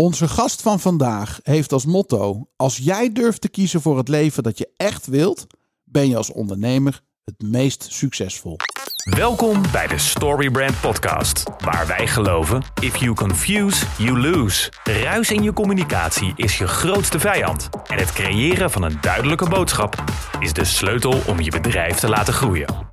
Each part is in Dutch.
Onze gast van vandaag heeft als motto: Als jij durft te kiezen voor het leven dat je echt wilt, ben je als ondernemer het meest succesvol. Welkom bij de Storybrand Podcast, waar wij geloven: if you confuse, you lose. Ruis in je communicatie is je grootste vijand. En het creëren van een duidelijke boodschap is de sleutel om je bedrijf te laten groeien.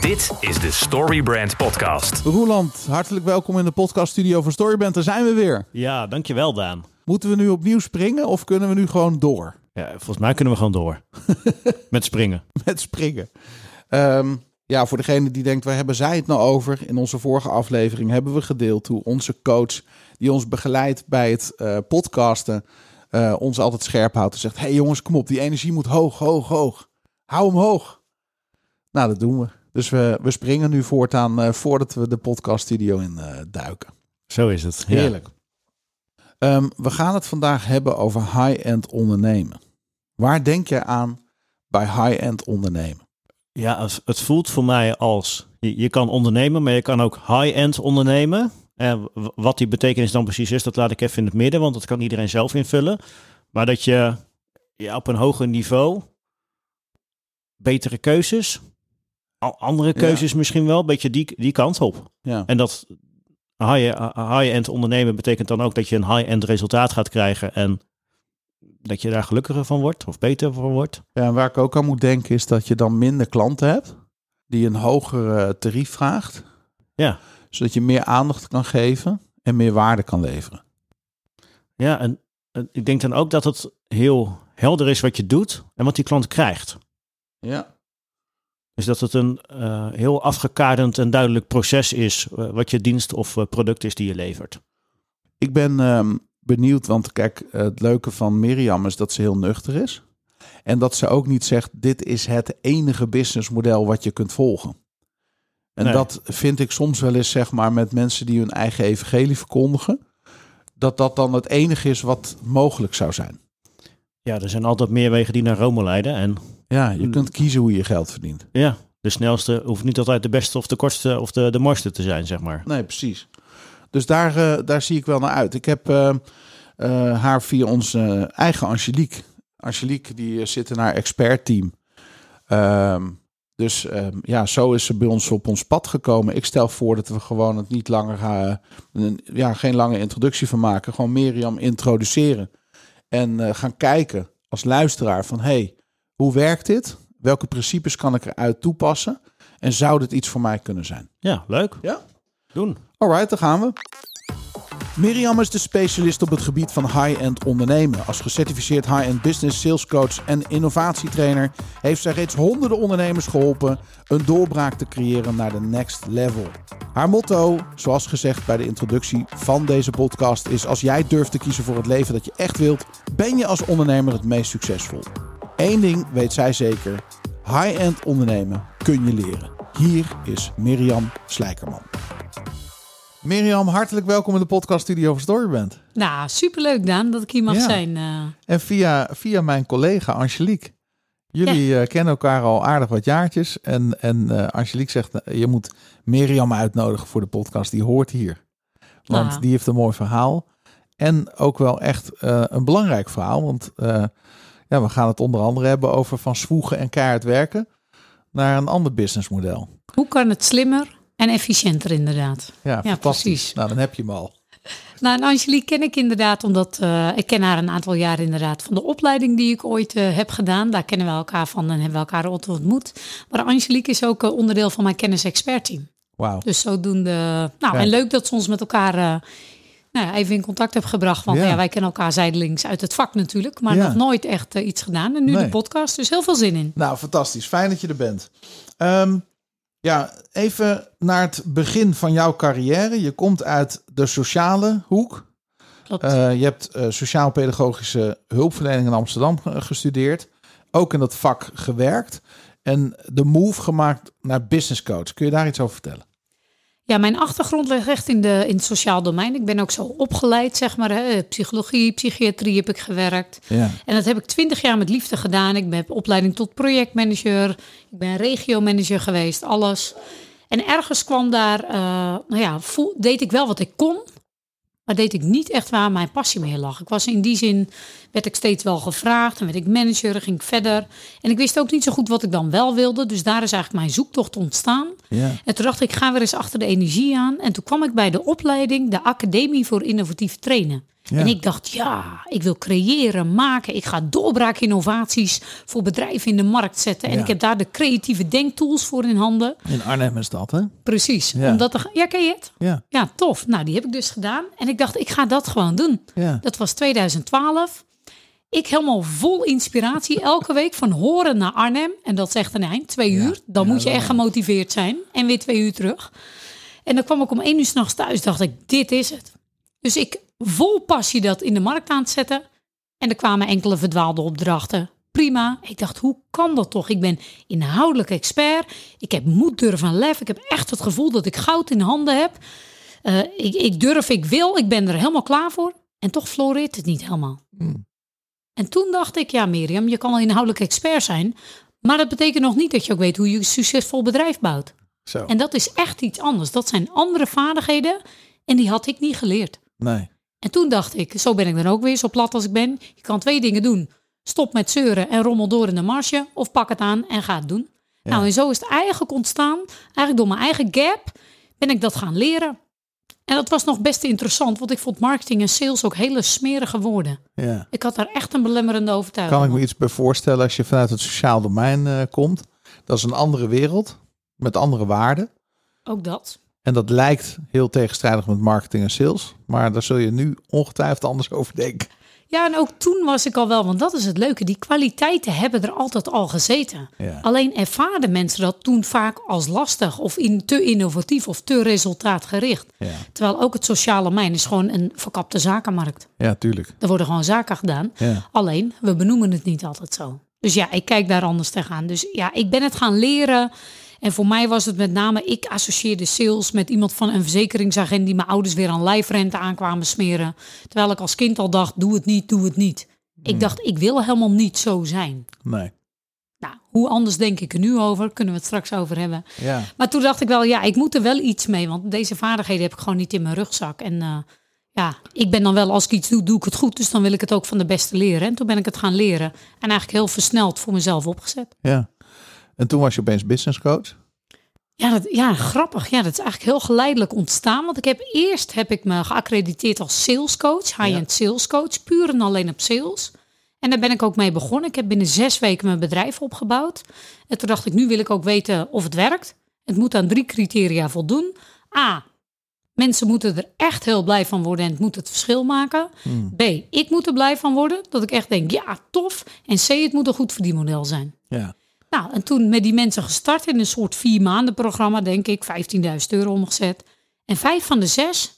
Dit is de Storybrand Podcast. Roeland, hartelijk welkom in de podcaststudio van Storybrand. Daar zijn we weer. Ja, dankjewel Daan. Moeten we nu opnieuw springen of kunnen we nu gewoon door Ja, volgens mij kunnen we gewoon door. Met springen. met springen? Ehm, ja, voor degene die denkt, waar hebben zij het nou over? In onze vorige aflevering hebben we gedeeld hoe onze coach, die ons begeleidt bij het eh, podcasten, eh, ons altijd scherp houdt en zegt: hey jongens, kom op, die energie moet hoog, hoog, hoog. Hou hem hoog. Nou, dat doen we. Dus we, we springen nu voortaan eh, voordat we de podcaststudio in eh, duiken. Zo is het. Ja. Heerlijk. Ehm, we gaan het vandaag hebben over high-end ondernemen. Waar denk je aan bij high-end ondernemen? Ja, als- het voelt voor mij als je, je kan ondernemen, maar je kan ook high-end ondernemen. En wat die betekenis dan precies is, dat laat ik even in het midden, want dat kan iedereen zelf invullen. Maar dat je ja, op een hoger niveau betere keuzes, andere keuzes misschien wel, een beetje die, die kant op. Ja, En dat high- high-end ondernemen betekent dan ook dat je een high-end resultaat gaat krijgen en dat je daar gelukkiger van wordt of beter van wordt. ja en waar ik ook aan moet denken is dat je dan minder klanten hebt die een hoger tarief vraagt. Ja. Zodat je meer aandacht kan geven en meer waarde kan leveren. Ja, en en ik denk dan ook dat het heel helder is wat je doet en wat die klant krijgt. Ja. Dus dat het een eh, heel afgekaderd en duidelijk proces is eh, wat je dienst of eh, product is die je levert. Ik ben ehm, benieuwd, want kijk, het leuke van Mirjam is dat ze heel nuchter is. En dat ze ook niet zegt, dit is het enige businessmodel wat je kunt volgen. En Nee. dat vind ik soms wel eens, zeg maar, met mensen die hun eigen evangelie verkondigen. Dat dat dan het enige is wat mogelijk zou zijn. Ja, er zijn altijd meer wegen die naar Rome leiden. En Ja, je kunt kiezen hoe je geld verdient. ja, de snelste hoeft niet altijd de beste of de kortste of de, de mooiste te zijn, zeg maar. Nee, precies. Dus daar, eh, daar zie ik wel naar uit. Ik heb eh, eh, haar via onze eigen Angelique. Angelique die zit in haar expertteam. Ehm, dus ehm, ja, zo is ze bij ons op ons pad gekomen. Ik stel voor dat we gewoon het niet langer ja, geen lange introductie van maken. Gewoon Mirjam introduceren. En eh, gaan kijken als luisteraar van hey, hoe werkt dit? Welke principes kan ik eruit toepassen? En zou dit iets voor mij kunnen zijn? Ja, leuk. Ja. Doen. Alright, daar gaan we. Mirjam is de specialist op het gebied van high-end ondernemen. Als gecertificeerd high-end business sales coach en innovatietrainer heeft zij reeds honderden ondernemers geholpen een doorbraak te creëren naar de next level. Haar motto, zoals gezegd bij de introductie van deze podcast, is: Als jij durft te kiezen voor het leven dat je echt wilt, ben je als ondernemer het meest succesvol. Eén ding weet zij zeker: high-end ondernemen kun je leren. Hier is Mirjam Slijkerman. Mirjam, hartelijk welkom in de podcaststudio van Storyband. Nou, superleuk Daan dat ik hier mag Ja. zijn. eh. En via, via mijn collega Angelique. Jullie eh, kennen elkaar al aardig wat jaartjes. En, en eh, Angelique zegt, je moet Mirjam uitnodigen voor de podcast. Die hoort hier. Want Nou. die heeft een mooi verhaal. En ook wel echt een belangrijk verhaal. Want ja, we gaan het onder andere hebben over van zwoegen en keihard werken. Naar een ander businessmodel. hoe kan het slimmer en efficiënter inderdaad? Ja, fantastisch. precies. Nou, dan heb je hem al. Nou, en Angelique ken ik inderdaad omdat eh, ik ken haar een aantal jaar inderdaad van de opleiding die ik ooit eh, heb gedaan. Daar kennen we elkaar van en hebben we elkaar ontmoet. Maar Angelique is ook eh, onderdeel van mijn kennis-expert-team. Wauw. Dus zodoende, nou, Ja. en leuk dat ze ons met elkaar nou, ja, even in contact hebben gebracht. Want Ja. ja. wij kennen elkaar zijdelings uit het vak natuurlijk, maar Ja. nog nooit echt iets gedaan. En nu Nee. de podcast, dus heel veel zin in. Nou, fantastisch. Fijn dat je er bent. Ehm, ja, even naar het begin van jouw carrière. Je komt uit de sociale hoek. Eh, je hebt eh, sociaal-pedagogische hulpverlening in Amsterdam ge- gestudeerd. Ook in dat vak gewerkt. En de move gemaakt naar business coach. Kun je daar iets over vertellen? Ja, mijn achtergrond ligt echt in, de, in het sociaal domein. Ik ben ook zo opgeleid, zeg maar. Hè. Psychologie, psychiatrie heb ik gewerkt. Ja. En dat heb ik twintig jaar met liefde gedaan. Ik heb opleiding tot projectmanager. Ik ben regiomanager geweest, alles. En ergens kwam daar, eh, nou ja, voel, deed ik wel wat ik kon. Maar deed ik niet echt waar mijn passie mee lag. Ik was in die zin, werd ik steeds wel gevraagd. En werd ik manager, ging ik verder. En ik wist ook niet zo goed wat ik dan wel wilde. Dus daar is eigenlijk mijn zoektocht ontstaan. Ja. En toen dacht ik, ik ga weer eens achter de energie aan. En toen kwam ik bij de opleiding, de Academie voor Innovatief Trainen. Ja. En ik dacht, ja, ik wil creëren, maken. Ik ga doorbraakinnovaties voor bedrijven in de markt zetten. En Ja. ik heb daar de creatieve denktools voor in handen. In Arnhem is dat, hè? Precies. Ja. Omdat er, ja, ken je het? Ja. Ja, tof. Nou, die heb ik dus gedaan. En ik dacht, ik ga dat gewoon doen. Dat was 2012. Ik helemaal vol inspiratie elke week van Horen naar Arnhem. En dat is echt een eind, twee uur. Dan Ja, moet je echt gemotiveerd zijn. En weer twee uur terug. En dan kwam ik om één uur s'nachts thuis. Dacht ik, dit is het. Dus ik vol passie dat in de markt aan het zetten. En er kwamen enkele verdwaalde opdrachten. Prima. Ik dacht, hoe kan dat toch? Ik ben inhoudelijk expert. Ik heb moed, durf en lef. Ik heb echt het gevoel dat ik goud in handen heb. Eh, ik, ik durf, ik wil. Ik ben er helemaal klaar voor. En toch floreert het niet helemaal. Hmm. En toen dacht ik, ja Mirjam, je kan wel inhoudelijk expert zijn. Maar dat betekent nog niet dat je ook weet hoe je een succesvol bedrijf bouwt. Zo. En dat is echt iets anders. Dat zijn andere vaardigheden. En die had ik niet geleerd. Nee. En toen dacht ik, zo ben ik dan ook weer, zo plat als ik ben. Je kan twee dingen doen. Stop met zeuren en rommel door in de marge. Of pak het aan en ga het doen. Ja. Nou, en zo is het eigenlijk ontstaan. Eigenlijk door mijn eigen gap ben ik dat gaan leren. En dat was nog best interessant, want ik vond marketing en sales ook hele smerige woorden. Ja. Ik had daar echt een belemmerende overtuiging. Kan ik me iets bij voorstellen als je vanuit het sociaal domein eh, komt? Dat is een andere wereld met andere waarden. Ook dat. En dat lijkt heel tegenstrijdig met marketing en sales. Maar daar zul je nu ongetwijfeld anders over denken. Ja, en ook toen was ik al wel, want dat is het leuke. Die kwaliteiten hebben er altijd al gezeten. Ja. Alleen ervaarden mensen dat toen vaak als lastig of in te innovatief of te resultaatgericht. Ja, Terwijl ook het sociale mijn is gewoon een verkapte zakenmarkt. ja tuurlijk. Er worden gewoon zaken gedaan. Ja. Alleen, we benoemen het niet altijd zo. Dus ja, ik kijk daar anders tegenaan. Dus ja, ik ben het gaan leren. En voor mij was het met name, ik associeerde sales met iemand van een verzekeringsagent die mijn ouders weer aan lijfrente aankwamen smeren. Terwijl ik als kind al dacht, doe het niet, doe het niet. Ik dacht, ik wil helemaal niet zo zijn. Nee. Nou, hoe anders denk ik er nu over? Kunnen we het straks over hebben. Ja. Maar toen dacht ik wel, ja, ik moet er wel iets mee. Want deze vaardigheden heb ik gewoon niet in mijn rugzak. En eh, ja, ik ben dan wel, als ik iets doe, doe ik het goed. Dus dan wil ik het ook van de beste leren. En toen ben ik het gaan leren. En eigenlijk heel versneld voor mezelf opgezet. ja. En toen was je opeens business coach. Ja, dat, ja, grappig. Ja, dat is eigenlijk heel geleidelijk ontstaan. Want ik heb eerst heb ik me geaccrediteerd als salescoach, high-end salescoach, puur en alleen op sales. En daar ben ik ook mee begonnen. Ik heb binnen zes weken mijn bedrijf opgebouwd. En toen dacht ik, nu wil ik ook weten of het werkt. Het moet aan drie criteria voldoen. A, mensen moeten er echt heel blij van worden en het moet het verschil maken. B, ik moet er blij van worden, dat ik echt denk, ja, tof. En C, het moet een goed verdienmodel zijn. Ja. Nou, en toen met die mensen gestart in een soort vier maanden programma, denk ik, 15.000 euro omgezet. En vijf van de zes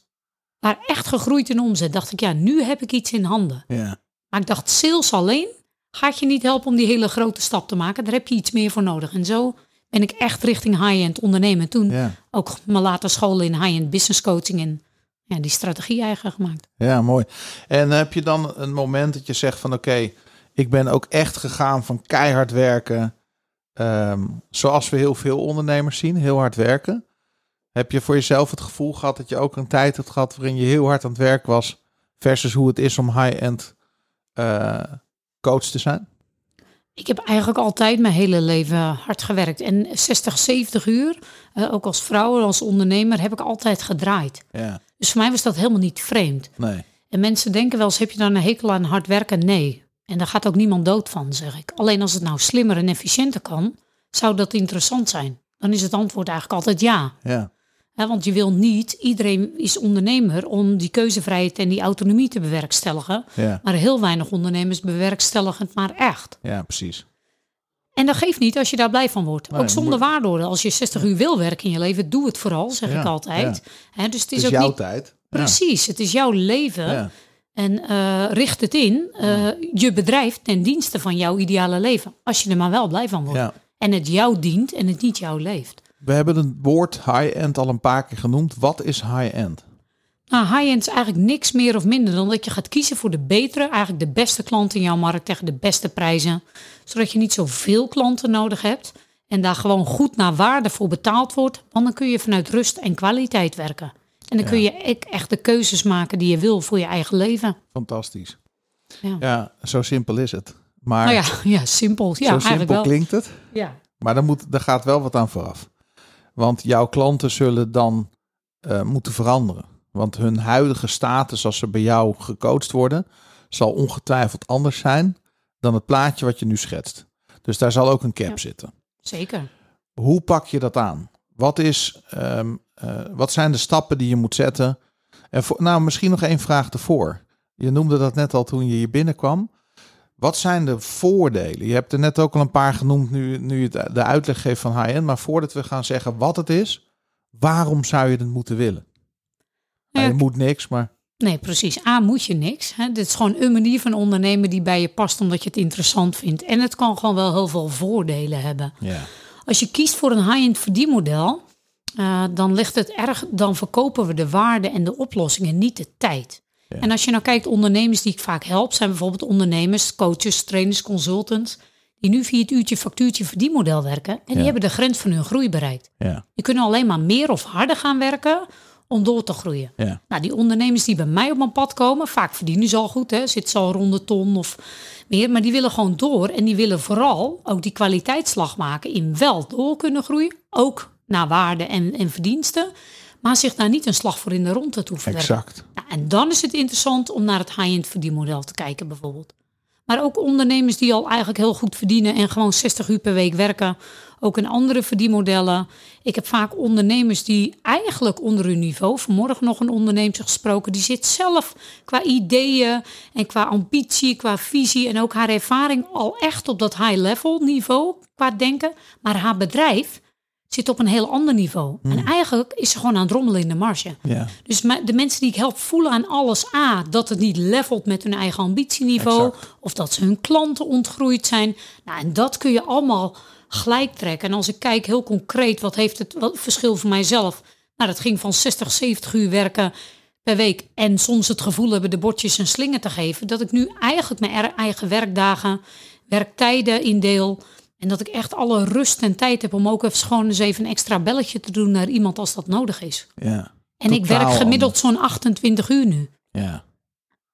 waren echt gegroeid in omzet. Dacht ik, ja, nu heb ik iets in handen. Ja. Maar ik dacht, sales alleen gaat je niet helpen om die hele grote stap te maken. Daar heb je iets meer voor nodig. En zo ben ik echt richting high-end ondernemen. Toen Ja. ook me laten scholen in high-end business coaching en ja, die strategie eigen gemaakt. Ja, mooi. En heb je dan een moment dat je zegt van oké, ik ben ook echt gegaan van keihard werken. Ehm, zoals we heel veel ondernemers zien, heel hard werken. Heb je voor jezelf het gevoel gehad dat je ook een tijd hebt gehad waarin je heel hard aan het werk was, versus hoe het is om high-end eh, coach te zijn? Ik heb eigenlijk altijd mijn hele leven hard gewerkt. En 60, 70 uur, eh, ook als vrouw en als ondernemer, heb ik altijd gedraaid. Ja, Dus voor mij was dat helemaal niet vreemd. nee. En mensen denken wel eens, heb je dan een hekel aan hard werken? Nee. En daar gaat ook niemand dood van, zeg ik. Alleen als het nou slimmer en efficiënter kan, zou dat interessant zijn. Dan is het antwoord eigenlijk altijd ja. Ja, want je wil niet, iedereen is ondernemer om die keuzevrijheid en die autonomie te bewerkstelligen. ja, Maar heel weinig ondernemers bewerkstelligen het maar echt. ja, precies. En dat geeft niet als je daar blij van wordt. Nee, ook zonder waardoorden. Als je 60 uur wil werken in je leven, doe het vooral, zeg Ja, ik altijd. Hè, dus het Het is, is ook jouw niet tijd. precies. Het is jouw leven. En eh, richt het in, eh, je bedrijf ten dienste van jouw ideale leven. Als je er maar wel blij van wordt. Ja. En het jou dient en het niet jou leeft. We hebben het woord high-end al een paar keer genoemd. Wat is high-end? Nou, high-end is eigenlijk niks meer of minder dan dat je gaat kiezen voor de betere, eigenlijk de beste klanten in jouw markt tegen de beste prijzen. Zodat je niet zoveel klanten nodig hebt en daar gewoon goed naar waarde voor betaald wordt. Want dan kun je vanuit rust en kwaliteit werken. En dan kun je e- echt de keuzes maken die je wil voor je eigen leven. Fantastisch. Ja. Ja, zo simpel is het. Maar Nou ja, ja simpel. Ja, zo simpel wel. klinkt het. Ja. Maar daar, moet, daar gaat wel wat aan vooraf. Want jouw klanten zullen dan eh, moeten veranderen. Want hun huidige status als ze bij jou gecoacht worden, zal ongetwijfeld anders zijn dan het plaatje wat je nu schetst. Dus daar zal ook een cap Ja. zitten. Zeker. Hoe pak je dat aan? Wat, is, ehm, eh, wat zijn de stappen die je moet zetten? En voor, nou, misschien nog één vraag ervoor. Je noemde dat net al toen je hier binnenkwam. Wat zijn de voordelen? Je hebt er net ook al een paar genoemd nu, nu je de uitleg geeft van high-end. Maar voordat we gaan zeggen wat het is, waarom zou je het moeten willen? Nou, je moet niks, maar Nee, precies. A, moet je niks. Hè. Dit is gewoon een manier van ondernemen die bij je past omdat je het interessant vindt. En het kan gewoon wel heel veel voordelen hebben. ja. Als je kiest voor een high-end verdienmodel, eh, dan ligt het erg, dan verkopen we de waarde en de oplossingen, niet de tijd. Ja. En als je nou kijkt, ondernemers die ik vaak help, zijn bijvoorbeeld ondernemers, coaches, trainers, consultants, die nu via het uurtje factuurtje verdienmodel werken. En Ja. die hebben de grens van hun groei bereikt. Ja, Die kunnen alleen maar meer of harder gaan werken om door te groeien. ja, Nou, die ondernemers die bij mij op mijn pad komen, vaak verdienen ze al goed, hè, zitten ze al rond de ton of meer, maar die willen gewoon door en die willen vooral ook die kwaliteitsslag maken in wel door kunnen groeien, ook naar waarde en, en verdiensten, maar zich daar niet een slag voor in de ronde toe verwerken. exact. Nou, en dan is het interessant om naar het high-end verdienmodel te kijken bijvoorbeeld. Maar ook ondernemers die al eigenlijk heel goed verdienen en gewoon 60 uur per week werken. Ook in andere verdienmodellen. Ik heb vaak ondernemers die eigenlijk onder hun niveau. Vanmorgen nog een ondernemer gesproken. Die zit zelf qua ideeën en qua ambitie, qua visie en ook haar ervaring al echt op dat high-level niveau qua denken. Maar haar bedrijf zit op een heel ander niveau. En eigenlijk is ze gewoon aan het rommelen in de marge. Ja, Dus de mensen die ik help voelen aan alles. A, dat het niet levelt met hun eigen ambitieniveau. Exact. Of dat ze hun klanten ontgroeid zijn. Nou, en dat kun je allemaal gelijk trekken. En als ik kijk heel concreet, wat heeft het wat verschil voor mijzelf? Nou, dat ging van 60, 70 uur werken per week. En soms het gevoel hebben de bordjes een slinger te geven. Dat ik nu eigenlijk mijn eigen werkdagen, werktijden indeel. En dat ik echt alle rust en tijd heb om ook even gewoon eens even een extra belletje te doen naar iemand als dat nodig is. ja, En ik werk gemiddeld zo'n 28 uur nu. ja.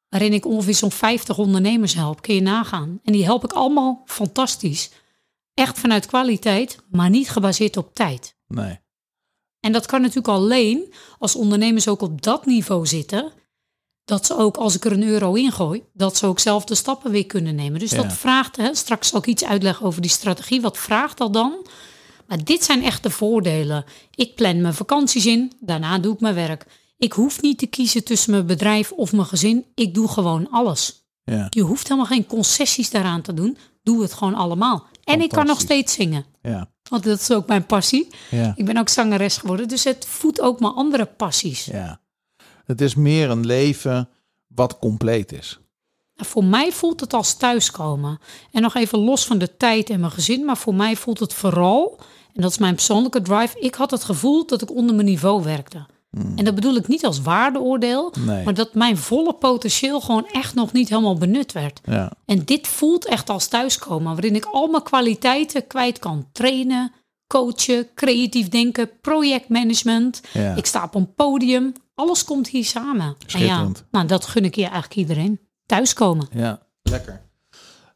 Waarin ik ongeveer zo'n 50 ondernemers help. Kun je nagaan. En die help ik allemaal fantastisch. Echt vanuit kwaliteit, maar niet gebaseerd op tijd. Nee. En dat kan natuurlijk alleen als ondernemers ook op dat niveau zitten. Dat ze ook, als ik er een euro in gooi, dat ze ook zelf de stappen weer kunnen nemen. Dus Ja. dat vraagt, hè, straks zal ik iets uitleggen over die strategie. Wat vraagt dat dan? Maar dit zijn echt de voordelen. Ik plan mijn vakanties in, daarna doe ik mijn werk. Ik hoef niet te kiezen tussen mijn bedrijf of mijn gezin. Ik doe gewoon alles. Ja, Je hoeft helemaal geen concessies daaraan te doen. Doe het gewoon allemaal. En ik kan nog steeds zingen. ja, Want dat is ook mijn passie. ja. Ik ben ook zangeres geworden. Dus het voedt ook mijn andere passies. Ja. Het is meer een leven wat compleet is. Voor mij voelt het als thuiskomen. En nog even los van de tijd en mijn gezin. Maar voor mij voelt het vooral, en dat is mijn persoonlijke drive. Ik had het gevoel dat ik onder mijn niveau werkte. En dat bedoel ik niet als waardeoordeel. Hmm. Nee. Maar dat mijn volle potentieel gewoon echt nog niet helemaal benut werd. Ja, En dit voelt echt als thuiskomen. Waarin ik al mijn kwaliteiten kwijt kan trainen. Coachen, creatief denken, projectmanagement. ja. Ik sta op een podium. Alles komt hier samen. En ja, Schitterend. nou, dat gun ik je eigenlijk iedereen. Thuiskomen. Ja, lekker.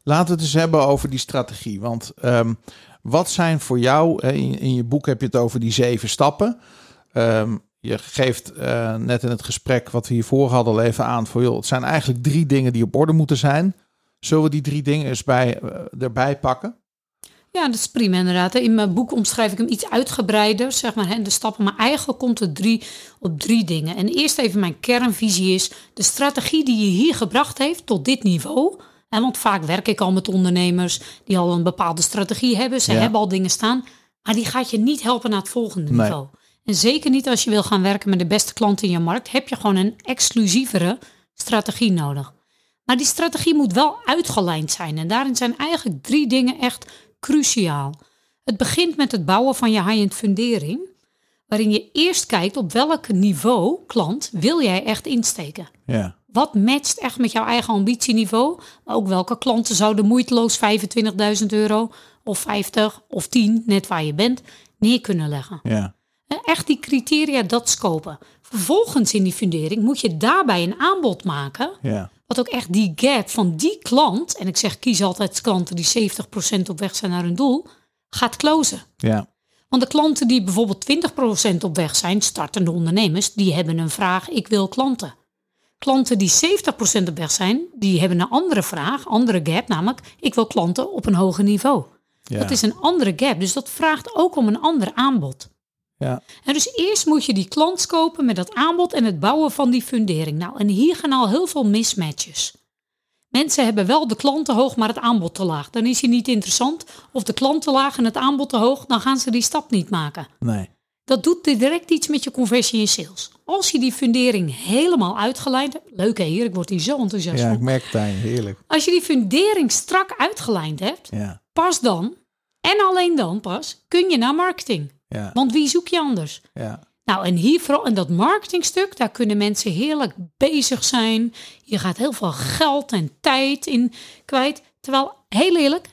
Laten we het eens hebben over die strategie. Want ehm, wat zijn voor jou, in, in je boek heb je het over die zeven stappen. Ehm, je geeft eh, net in het gesprek wat we hiervoor hadden al even aan. Voor, joh, het zijn eigenlijk drie dingen die op orde moeten zijn. Zullen we die drie dingen eens bij, eh, erbij pakken? Ja, dat is prima inderdaad. In mijn boek omschrijf ik hem iets uitgebreider, zeg maar, hè, de stappen. Maar eigenlijk komt het drie, op drie dingen. En eerst even mijn kernvisie is de strategie die je hier gebracht heeft tot dit niveau. En want vaak werk ik al met ondernemers die al een bepaalde strategie hebben. Ze Ja. hebben al dingen staan, maar die gaat je niet helpen naar het volgende Nee. niveau. En zeker niet als je wil gaan werken met de beste klanten in je markt, heb je gewoon een exclusievere strategie nodig. Maar die strategie moet wel uitgelijnd zijn. En daarin zijn eigenlijk drie dingen echt cruciaal. Het begint met het bouwen van je high-end fundering. Waarin je eerst kijkt op welk niveau klant wil jij echt insteken. Ja, Wat matcht echt met jouw eigen ambitieniveau? Maar ook welke klanten zouden moeiteloos 25.000 euro of 50 of 10, net waar je bent, neer kunnen leggen. ja, Echt die criteria, dat scopen. Vervolgens in die fundering moet je daarbij een aanbod maken. Ja. Wat ook echt die gap van die klant, en ik zeg kies altijd klanten die 70% op weg zijn naar hun doel, gaat closen. Ja. Want de klanten die bijvoorbeeld 20% op weg zijn, startende ondernemers, die hebben een vraag, ik wil klanten. Klanten die 70% op weg zijn, die hebben een andere vraag, andere gap, namelijk ik wil klanten op een hoger niveau. Ja. Dat is een andere gap, dus dat vraagt ook om een ander aanbod. Ja. En dus eerst moet je die klant scopen met dat aanbod en het bouwen van die fundering. Nou, en hier gaan al heel veel mismatches. Mensen hebben wel de klant te hoog, maar het aanbod te laag. Dan is hij niet interessant. Of de klant te laag en het aanbod te hoog, dan gaan ze die stap niet maken. Nee. Dat doet direct iets met je conversie in sales. Als je die fundering helemaal uitgelijnd hebt. Leuk hè, hier, ik word hier zo enthousiast Ja, van. ik merk het aan. Heerlijk. Als je die fundering strak uitgelijnd hebt, Ja. pas dan, en alleen dan pas, kun je naar marketing. Ja. Want wie zoek je anders? Ja. Nou, en hier vooral in dat marketingstuk, daar kunnen mensen heerlijk bezig zijn. Je gaat heel veel geld en tijd in kwijt. Terwijl, heel eerlijk, 90%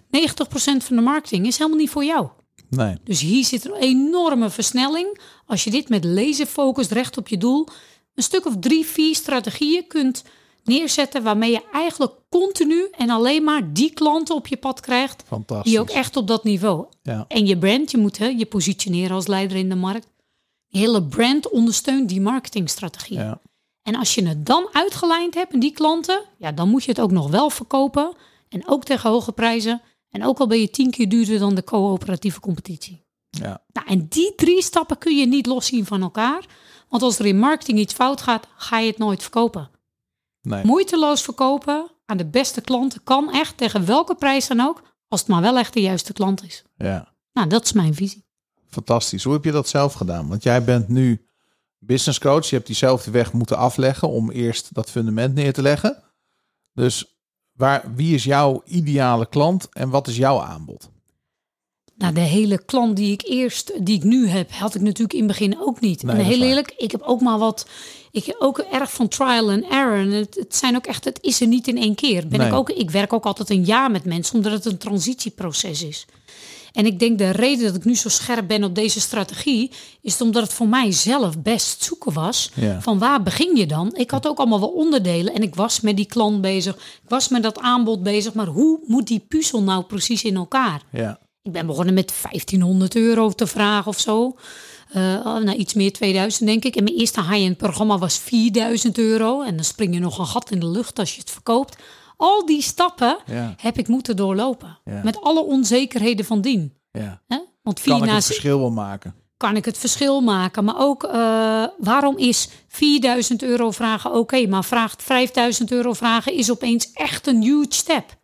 van de marketing is helemaal niet voor jou. Nee. Dus hier zit een enorme versnelling. Als je dit met laserfocus recht op je doel, een stuk of drie, vier strategieën kunt neerzetten waarmee je eigenlijk continu en alleen maar die klanten op je pad krijgt Fantastisch. die ook echt op dat niveau. Ja. En je brand, je moet hè, je positioneren als leider in de markt. Je hele brand ondersteunt die marketingstrategie. Ja. En als je het dan uitgelijnd hebt en die klanten, ja, dan moet je het ook nog wel verkopen. En ook tegen hoge prijzen. En ook al ben je tien keer duurder dan de coöperatieve competitie. Ja. Nou, en die drie stappen kun je niet loszien van elkaar. Want als er in marketing iets fout gaat, ga je het nooit verkopen. Nee. Moeiteloos verkopen aan de beste klanten kan echt tegen welke prijs dan ook. Als het maar wel echt de juiste klant is. Ja. Nou, dat is mijn visie. Fantastisch. Hoe heb je dat zelf gedaan? Want jij bent nu business coach. Je hebt diezelfde weg moeten afleggen om eerst dat fundament neer te leggen. Dus waar, wie is jouw ideale klant en wat is jouw aanbod? Nou, de hele klant die ik eerst, die ik nu heb, had ik natuurlijk in het begin ook niet. Nee, en heel eerlijk, ik heb ook maar wat, ik heb ook erg van trial and error. En het, het zijn ook echt, het is er niet in één keer. Ben Nee. ik, ook, ik werk ook altijd een jaar met mensen, omdat het een transitieproces is. En ik denk de reden dat ik nu zo scherp ben op deze strategie, is omdat het voor mij zelf best zoeken was. Ja. Van waar begin je dan? Ik had ook allemaal wel onderdelen en ik was met die klant bezig. Ik was met dat aanbod bezig. Maar hoe moet die puzzel nou precies in elkaar? Ja. Ik ben begonnen met 1500 euro te vragen of zo. Eh, nou, iets meer 2000 denk ik. En mijn eerste high-end programma was 4000 euro. En dan spring je nog een gat in de lucht als je het verkoopt. Al die stappen Ja. heb ik moeten doorlopen. Ja. Met alle onzekerheden van dien. ja. Want Kan ik het verschil wel maken? kan ik het verschil maken. Maar ook eh, waarom is 4000 euro vragen oké, maar vraagt 5000 euro vragen is opeens echt een huge step.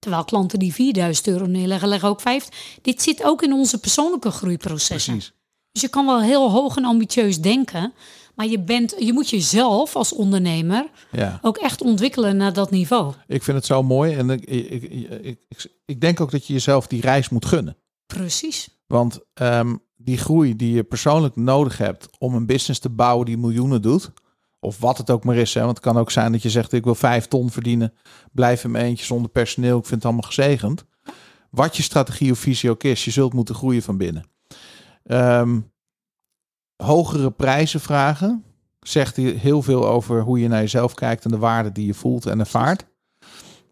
Terwijl klanten die 4000 euro neerleggen, leggen ook 5. Dit zit ook in onze persoonlijke groeiprocessen. Precies. Dus je kan wel heel hoog en ambitieus denken, maar je, bent, je moet jezelf als ondernemer Ja. ook echt ontwikkelen naar dat niveau. Ik vind het zo mooi en ik, ik, ik, ik, ik, ik denk ook dat je jezelf die reis moet gunnen. Precies. Want ehm, die groei die je persoonlijk nodig hebt om een business te bouwen die miljoenen doet, of wat het ook maar is, hè, want het kan ook zijn dat je zegt ik wil vijf ton verdienen, blijf in mijn eentje zonder personeel, ik vind het allemaal gezegend. Wat je strategie of visie ook is, je zult moeten groeien van binnen. Ehm, hogere prijzen vragen zegt hier heel veel over hoe je naar jezelf kijkt en de waarde die je voelt en ervaart.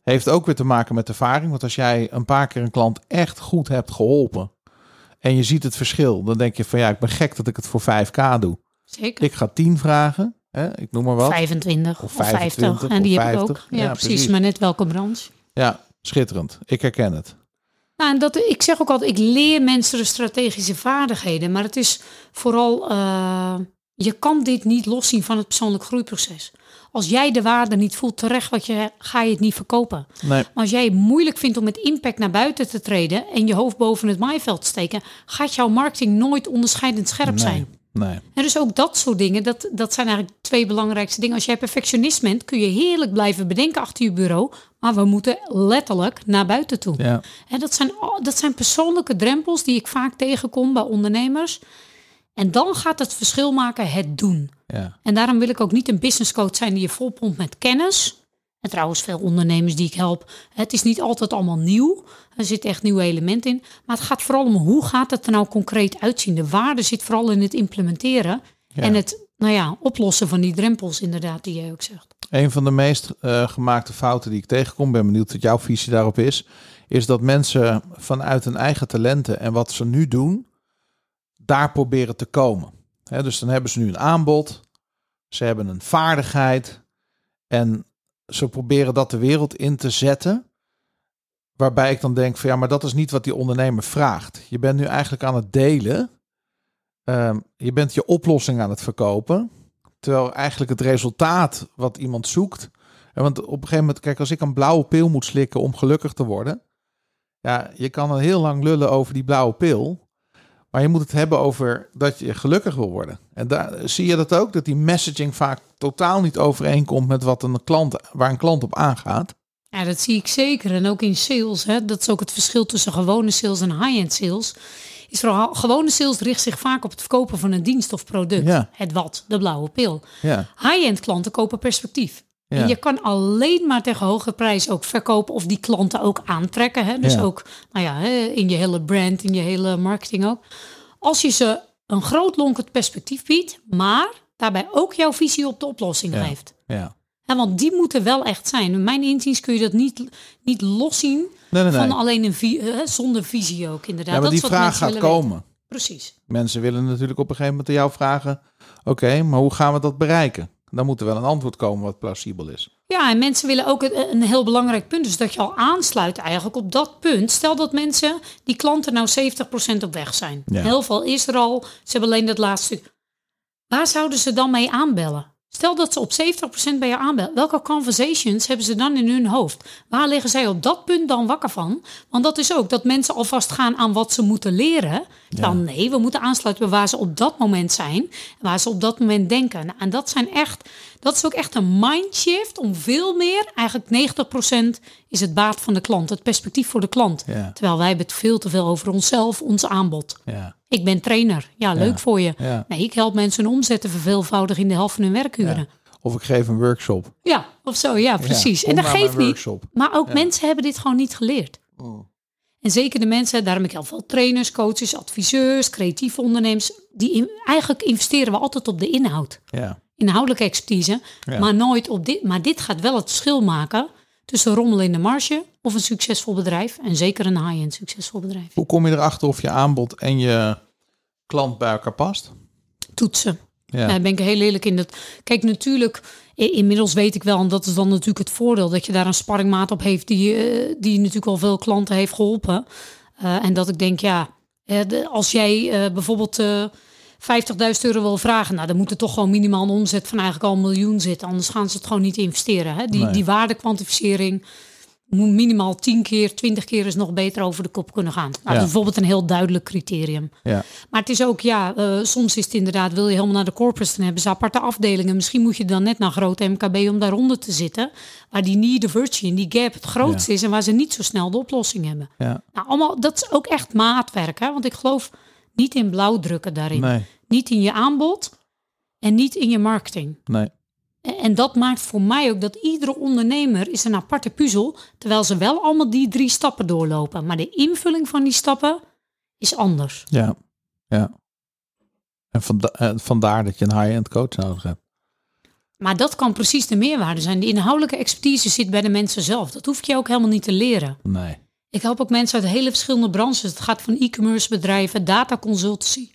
Heeft ook weer te maken met ervaring, want als jij een paar keer een klant echt goed hebt geholpen en je ziet het verschil, dan denk je van ja, ik ben gek dat ik het voor 5k doe. Zeker. Ik ga 10 vragen, hè, ik noem maar wat. 25 Of of 25 50. En die heb ik 50. ook. Ja, Ja, precies. precies. Maar net welke branche. Ja, schitterend. Ik herken het. Nou, en dat, ik zeg ook altijd, ik leer mensen de strategische vaardigheden. Maar het is vooral, eh, je kan dit niet loszien van het persoonlijk groeiproces. Als jij de waarde niet voelt terecht, wat je, ga je het niet verkopen. Nee, Maar als jij het moeilijk vindt om met impact naar buiten te treden en je hoofd boven het maaiveld te steken, gaat jouw marketing nooit onderscheidend scherp nee, zijn. Nee. En dus ook dat soort dingen, dat, dat zijn eigenlijk twee belangrijkste dingen. Als jij perfectionist bent, kun je heerlijk blijven bedenken achter je bureau. Maar we moeten letterlijk naar buiten toe. Ja, En dat zijn, dat zijn persoonlijke drempels die ik vaak tegenkom bij ondernemers. En dan gaat het verschil maken het doen. ja, En daarom wil ik ook niet een business coach zijn die je volpompt met kennis. En trouwens, veel ondernemers die ik help, het is niet altijd allemaal nieuw. Er zit echt nieuwe elementen in. Maar het gaat vooral om hoe gaat het er nou concreet uitzien. De waarde zit vooral in het implementeren Ja. en het nou ja, oplossen van die drempels inderdaad die jij ook zegt. Een van de meest uh, gemaakte fouten die ik tegenkom, ben benieuwd wat jouw visie daarop is, is dat mensen vanuit hun eigen talenten en wat ze nu doen, daar proberen te komen. dus dan hebben ze nu een aanbod, ze hebben een vaardigheid en ze proberen dat de wereld in te zetten. Waarbij ik dan denk van ja, maar dat is niet wat die ondernemer vraagt. Je bent nu eigenlijk aan het delen. Ehm, je bent je oplossing aan het verkopen. Terwijl eigenlijk het resultaat wat iemand zoekt. Want op een gegeven moment, kijk, als ik een blauwe pil moet slikken om gelukkig te worden. Ja, je kan er heel lang lullen over die blauwe pil. Maar je moet het hebben over dat je gelukkig wil worden. En daar zie je dat ook, dat die messaging vaak totaal niet overeenkomt met wat een klant, waar een klant op aangaat. Ja, dat zie ik zeker. En ook in sales. Hè. Dat is ook het verschil tussen gewone sales en high-end sales. Is vooral, gewone sales richt zich vaak op het verkopen van een dienst of product. Ja. Het wat, de blauwe pil. Ja. High-end klanten kopen perspectief. Ja. En je kan alleen maar tegen hoge prijs ook verkopen of die klanten ook aantrekken. Hè? Dus Ja. ook nou ja, in je hele brand, in je hele marketing ook. Als je ze een groot lonkend perspectief biedt, maar daarbij ook jouw visie op de oplossing Ja. geeft. Ja. Ja, want die moeten wel echt zijn. In mijn inziens kun je dat niet, niet loszien Nee, nee, nee. van alleen een vi- hè, zonder visie ook inderdaad. Ja, maar Dat die vraag gaat komen. weten. Precies. Mensen willen natuurlijk op een gegeven moment aan jou vragen: Oké, maar hoe gaan we dat bereiken? Dan moet er wel een antwoord komen wat plausibel is. Ja, en mensen willen ook een, heel belangrijk punt. Dus dat je al aansluit eigenlijk op dat punt. Stel dat mensen, die klanten nou 70% op weg zijn. Ja. Heel veel is er al. Ze hebben alleen dat laatste stuk. Waar zouden ze dan mee aanbellen? Stel dat ze op 70% bij je aanbellen. Welke conversations hebben ze dan in hun hoofd? Waar liggen zij op dat punt dan wakker van? Want dat is ook dat mensen alvast gaan aan wat ze moeten leren. Dan nee, we moeten aansluiten bij waar ze op dat moment zijn. Waar ze op dat moment denken. Nou, en dat zijn echt, dat is ook echt een mindshift om veel meer, eigenlijk 90% is het baat van de klant. Het perspectief voor de klant. Ja. Terwijl wij hebben het veel te veel over onszelf, ons aanbod. Ja. Ik ben trainer. Ja, leuk voor je. Ja. Nee, ik help mensen hun omzet te verveelvoudigen in de helft van hun werkuren. Of ik geef een workshop. Ja, of zo. Ja, precies. en dat geeft niet. Maar ook mensen hebben dit gewoon niet geleerd. Oh. En zeker de mensen, daarom heb ik heel veel trainers, coaches, adviseurs, creatieve ondernemers. Die in- eigenlijk investeren we altijd op de inhoud. Ja. Inhoudelijke expertise. Ja. Maar nooit op dit. Maar dit gaat wel het verschil maken tussen rommel in de marge of een succesvol bedrijf. En zeker een high-end succesvol bedrijf. Hoe kom je erachter of je aanbod en je klant bij elkaar past? Toetsen. Ja. Daar ben ik heel eerlijk in. Dat, kijk, natuurlijk, inmiddels weet ik wel, en dat is dan natuurlijk het voordeel, dat je daar een sparringmaat op heeft die, eh, die natuurlijk al veel klanten heeft geholpen. Eh, en dat ik denk, ja, eh, de- als jij bijvoorbeeld eh 50.000 euro wil vragen, nou, dan moet er toch gewoon minimaal een omzet van eigenlijk al een miljoen zitten. Anders gaan ze het gewoon niet investeren. Hè? Die, Nee. die waardekwantificering minimaal 10 keer, 20 keer is nog beter over de kop kunnen gaan. Nou, Dat is bijvoorbeeld een heel duidelijk criterium. Ja. Maar het is ook, ja, eh, soms is het inderdaad, wil je helemaal naar de dan hebben ze aparte afdelingen. Misschien moet je dan net naar grote MKB om daaronder te zitten. Waar die need diversity en die gap het grootste is en waar ze niet zo snel de oplossing hebben. Ja. Nou, allemaal, dat is ook echt maatwerk, hè? want ik geloof niet in blauwdrukken daarin. Nee. Niet in je aanbod en niet in je marketing. Nee. En, dat maakt voor mij ook dat iedere ondernemer is een aparte puzzel, terwijl ze wel allemaal die drie stappen doorlopen. Maar de invulling van die stappen is anders. Ja. Ja. En vanda- eh, vandaar dat je een high-end coach nodig hebt. Maar dat kan precies de meerwaarde zijn. De inhoudelijke expertise zit bij de mensen zelf. Dat hoef je ook helemaal niet te leren. Nee. Ik help ook mensen uit hele verschillende branches. Het gaat van e-commerce bedrijven, data consultancy,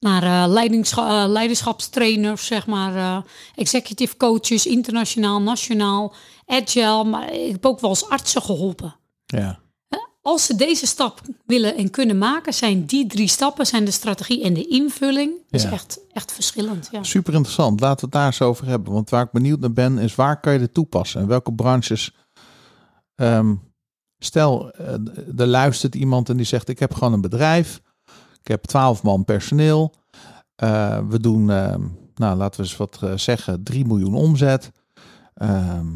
naar eh, leiderschapstrainers, zeg maar, eh, executive coaches, internationaal, nationaal, agile. Maar ik heb ook wel eens artsen geholpen. Ja. Als ze deze stap willen en kunnen maken, zijn die drie stappen, zijn de strategie en de invulling, is echt, echt verschillend. Ja. Super interessant. Laten we het daar eens over hebben. Want waar ik benieuwd naar ben, is waar kan je dit toepassen? En welke branches? Ehm, stel, er luistert iemand en die zegt: Ik heb gewoon een bedrijf. Ik heb 12 man personeel. Eh, we doen, ehm, nou laten we eens wat eh, zeggen, 3 miljoen omzet. Ehm,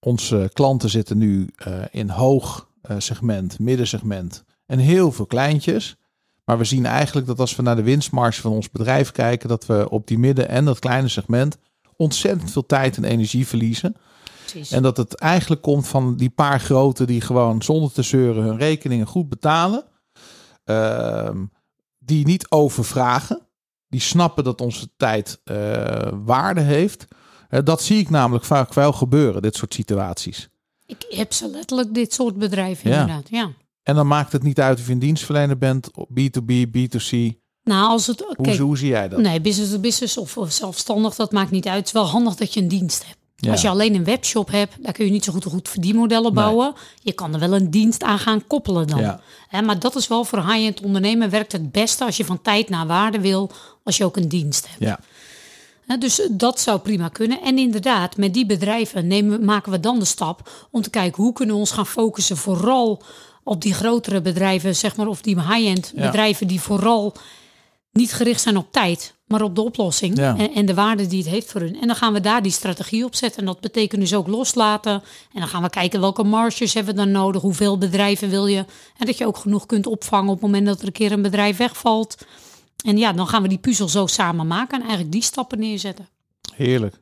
onze klanten zitten nu eh, in hoog segment, middensegment en heel veel kleintjes. Maar we zien eigenlijk dat als we naar de winstmarge van ons bedrijf kijken, dat we op die midden- en dat kleine segment ontzettend veel tijd en energie verliezen. Precies. En dat het eigenlijk komt van die paar grote die gewoon zonder te zeuren hun rekeningen goed betalen. Ehm, die niet overvragen. die snappen dat onze tijd eh, waarde heeft. Eh, dat zie ik namelijk vaak wel gebeuren, dit soort situaties. Ik heb ze letterlijk dit soort bedrijven Ja. inderdaad. Ja. En dan maakt het niet uit of je een dienstverlener bent, B2B, B2C. Nou, als het. Hoe, Kijk, hoe zie jij dat? nee, business to business of, of zelfstandig, dat maakt niet uit. Het is wel handig dat je een dienst hebt. Ja. Als je alleen een webshop hebt, daar kun je niet zo goed, goed verdienmodellen Nee. bouwen. Je kan er wel een dienst aan gaan koppelen dan. Ja. Maar dat is wel voor high-end ondernemen werkt het beste als je van tijd naar waarde wil, als je ook een dienst hebt. Ja, Dus dat zou prima kunnen. En inderdaad, met die bedrijven nemen, maken we dan de stap om te kijken hoe kunnen we ons gaan focussen vooral op die grotere bedrijven, zeg maar, of die high-end Ja. bedrijven die vooral niet gericht zijn op tijd, maar op de oplossing Ja. en, en de waarde die het heeft voor hun. En dan gaan we daar die strategie op zetten. En dat betekent dus ook loslaten. En dan gaan we kijken welke marges hebben we dan nodig, hoeveel bedrijven wil je. En dat je ook genoeg kunt opvangen op het moment dat er een keer een bedrijf wegvalt. En ja, dan gaan we die puzzel zo samen maken en eigenlijk die stappen neerzetten. heerlijk.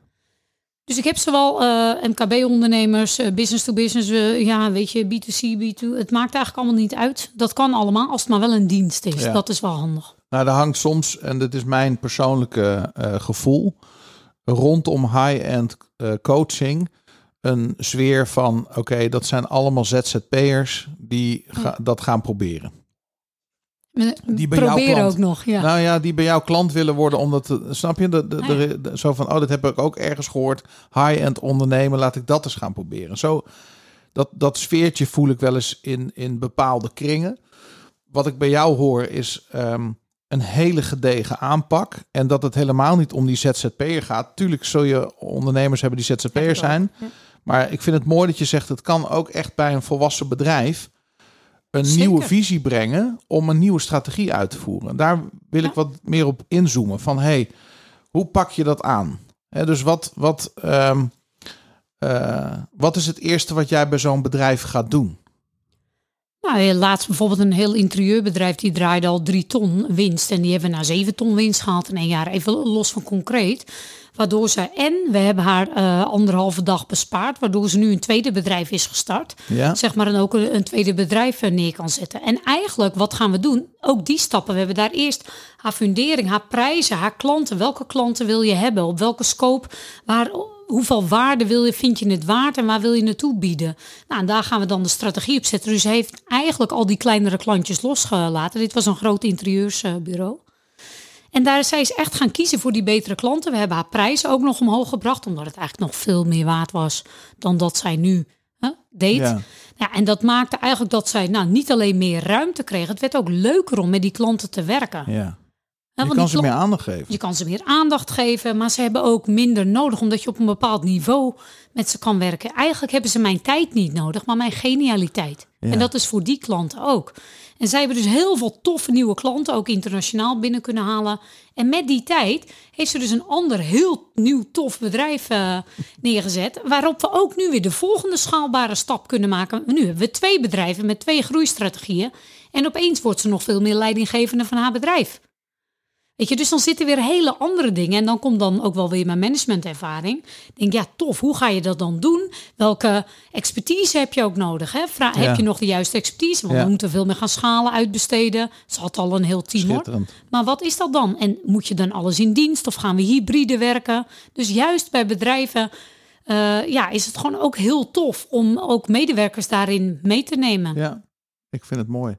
Dus ik heb zowel eh MKB-ondernemers, eh, business to business, eh, ja, weet je, B2C, B2. Het maakt eigenlijk allemaal niet uit. Dat kan allemaal, als het maar wel een dienst is. Ja. Dat is wel handig. Nou, er hangt soms, en dit is mijn persoonlijke eh, gevoel, rondom high-end eh, coaching een sfeer van, oké, dat zijn allemaal ZZP'ers die ga- dat gaan proberen. Die bij jouw Proberen klant- ook nog, ja. Nou ja, die bij jouw klant willen worden, omdat, snap je, de, de, Ah, de- de- zo van, oh, dat heb ik ook ergens gehoord, high-end ondernemen, laat ik dat eens gaan proberen. Zo, dat, dat sfeertje voel ik wel eens in, in bepaalde kringen. Wat ik bij jou hoor is ehm, een hele gedegen aanpak. En dat het helemaal niet om die ZZP'er gaat. Tuurlijk zul je ondernemers hebben die ZZP'er zijn. ja. Maar ik vind het mooi dat je zegt, het kan ook echt bij een volwassen bedrijf een Zeker. nieuwe visie brengen om een nieuwe strategie uit te voeren. Daar wil ik wat meer op inzoomen. Van hey, hoe pak je dat aan? Hè, dus wat, wat, ehm, eh, wat is het eerste wat jij bij zo'n bedrijf gaat doen? Nou, laatst bijvoorbeeld een heel interieurbedrijf die draaide al drie ton winst. En die hebben naar zeven ton winst gehaald in een jaar. Even los van concreet. Waardoor ze, en we hebben haar eh, anderhalve dag bespaard. Waardoor ze nu een tweede bedrijf is gestart. Ja, Zeg maar, en ook een, een tweede bedrijf eh, neer kan zetten. En eigenlijk, wat gaan we doen? Ook die stappen. We hebben daar eerst haar fundering, haar prijzen, haar klanten. Welke klanten wil je hebben? Op welke scope? Waar, hoeveel waarde wil je, vind je het waard en waar wil je naartoe bieden? Nou, en daar gaan we dan de strategie op zetten. Dus heeft eigenlijk al die kleinere klantjes losgelaten. Dit was een groot interieursbureau. En daar is zij is echt gaan kiezen voor die betere klanten. We hebben haar prijzen ook nog omhoog gebracht, omdat het eigenlijk nog veel meer waard was dan dat zij nu hè, deed. Ja. Ja, en dat maakte eigenlijk dat zij nou, niet alleen meer ruimte kreeg. Het werd ook leuker om met die klanten te werken. ja. Hè, Je kan ze meer aandacht geven. je kan ze meer aandacht geven, maar ze hebben ook minder nodig, omdat je op een bepaald niveau met ze kan werken. Eigenlijk hebben ze mijn tijd niet nodig, maar mijn genialiteit. Ja. En dat is voor die klanten ook. En zij hebben dus heel veel toffe nieuwe klanten, ook internationaal binnen kunnen halen. En met die tijd heeft ze dus een ander heel nieuw tof bedrijf eh, neergezet, waarop we ook nu weer de volgende schaalbare stap kunnen maken. Nu hebben we twee bedrijven met twee groeistrategieën. En opeens wordt ze nog veel meer leidinggevende van haar bedrijf. Weet je, dus dan zitten weer hele andere dingen. En dan komt dan ook wel weer mijn managementervaring. Ik denk, ja, tof, hoe ga je dat dan doen? Welke expertise heb je ook nodig? Hè? Vra- Ja. Heb je nog de juiste expertise? Want Ja. we moeten veel meer gaan schalen, uitbesteden. Ze had al een heel team hoor. Maar wat is dat dan? En moet je dan alles in dienst of gaan we hybride werken? Dus juist bij bedrijven eh, ja, is het gewoon ook heel tof om ook medewerkers daarin mee te nemen. Ja, ik vind het mooi.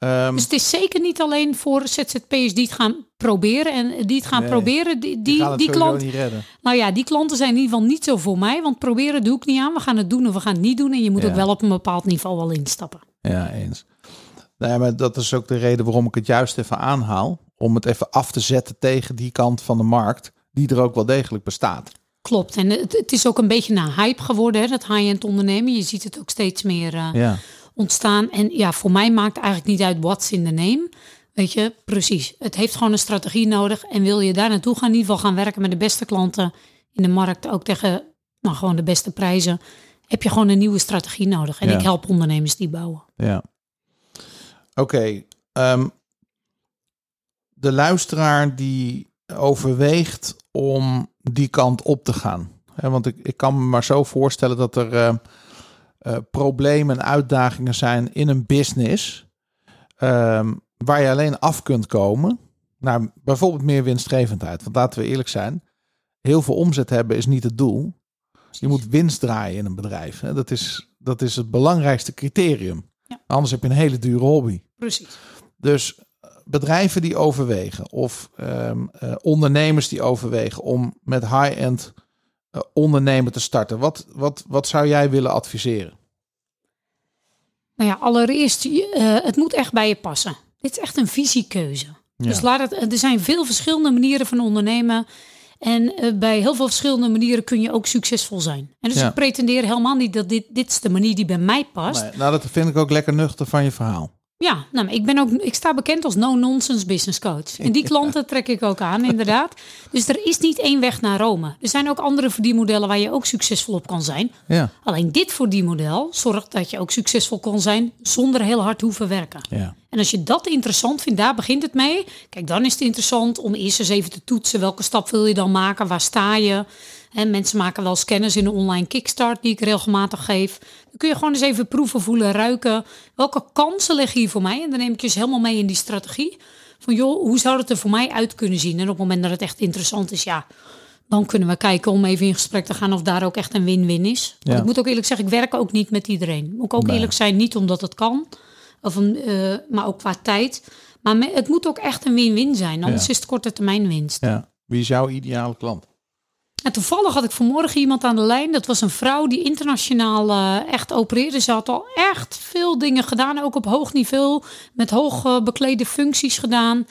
Ehm, Dus het is zeker niet alleen voor ZZP'ers die het gaan proberen en die het gaan Nee, proberen. Die, die die, die redden. nou ja, die klanten zijn in ieder geval niet zo voor mij, want proberen doe ik niet aan. We gaan het doen of we gaan het niet doen en je moet Ja. ook wel op een bepaald niveau wel instappen. Ja, eens. Nou ja, maar dat is ook de reden waarom ik het juist even aanhaal. Om het even af te zetten tegen die kant van de markt, die er ook wel degelijk bestaat. Klopt. En het, het is ook een beetje een hype geworden, hè, dat high-end ondernemen. Je ziet het ook steeds meer eh, Ja, ontstaan. En ja, voor mij maakt eigenlijk niet uit what's in the name. Weet je, precies. Het heeft gewoon een strategie nodig. En wil je daar naartoe gaan, in ieder geval gaan werken met de beste klanten in de markt, ook tegen nou, gewoon de beste prijzen, heb je gewoon een nieuwe strategie nodig. En Ja. ik help ondernemers die bouwen. ja. Oké. ehm, de luisteraar die overweegt om die kant op te gaan. Want ik, ik kan me maar zo voorstellen dat er eh, eh, problemen en uitdagingen zijn in een business. ehm, waar je alleen af kunt komen naar bijvoorbeeld meer winstgevendheid. Want laten we eerlijk zijn, heel veel omzet hebben is niet het doel. Je moet winst draaien in een bedrijf. Hè. Dat, is, dat is het belangrijkste criterium. Ja. Anders heb je een hele dure hobby. Precies. Dus eh, bedrijven die overwegen of ehm, eh, ondernemers die overwegen om met high-end eh, ondernemen te starten. Wat, wat, wat zou jij willen adviseren? Nou ja, allereerst, eh, het moet echt bij je passen. Dit is echt een visiekeuze. Dus laat het, er zijn veel verschillende manieren van ondernemen. En eh, bij heel veel verschillende manieren kun je ook succesvol zijn. En dus Ja. ik pretendeer helemaal niet dat dit, dit is de manier die bij mij past. Nee, nou, dat vind ik ook lekker nuchter van je verhaal. Ja, nou, ik, ben ook, ik sta bekend als no-nonsense business coach. En die klanten trek ik ook aan, inderdaad. Dus er is niet één weg naar Rome. Er zijn ook andere verdienmodellen waar je ook succesvol op kan zijn. Ja, Alleen dit verdienmodel zorgt dat je ook succesvol kan zijn zonder heel hard hoeven werken. ja, En als je dat interessant vindt, daar begint het mee. Kijk, dan is het interessant om eerst eens even te toetsen. Welke stap wil je dan maken? Waar sta je? En mensen maken wel scanners in de online kickstart die ik regelmatig geef. Dan kun je gewoon eens even proeven, voelen, ruiken. Welke kansen liggen hier voor mij? En dan neem ik je eens helemaal mee in die strategie. Van joh, hoe zou het er voor mij uit kunnen zien? En op het moment dat het echt interessant is, ja, dan kunnen we kijken om even in gesprek te gaan of daar ook echt een win-win is. Want Ja. ik moet ook eerlijk zeggen, ik werk ook niet met iedereen. Moet ik ook Nee. eerlijk zijn, niet omdat het kan, of een, eh, maar ook qua tijd. Maar me- het moet ook echt een win-win zijn, anders Ja. is het korte termijn winst. ja. Wie is jouw ideale klant? En toevallig had ik vanmorgen iemand aan de lijn. Dat was een vrouw die internationaal eh, echt opereerde. Ze had al echt veel dingen gedaan, ook op hoog niveau, met hoog beklede functies gedaan.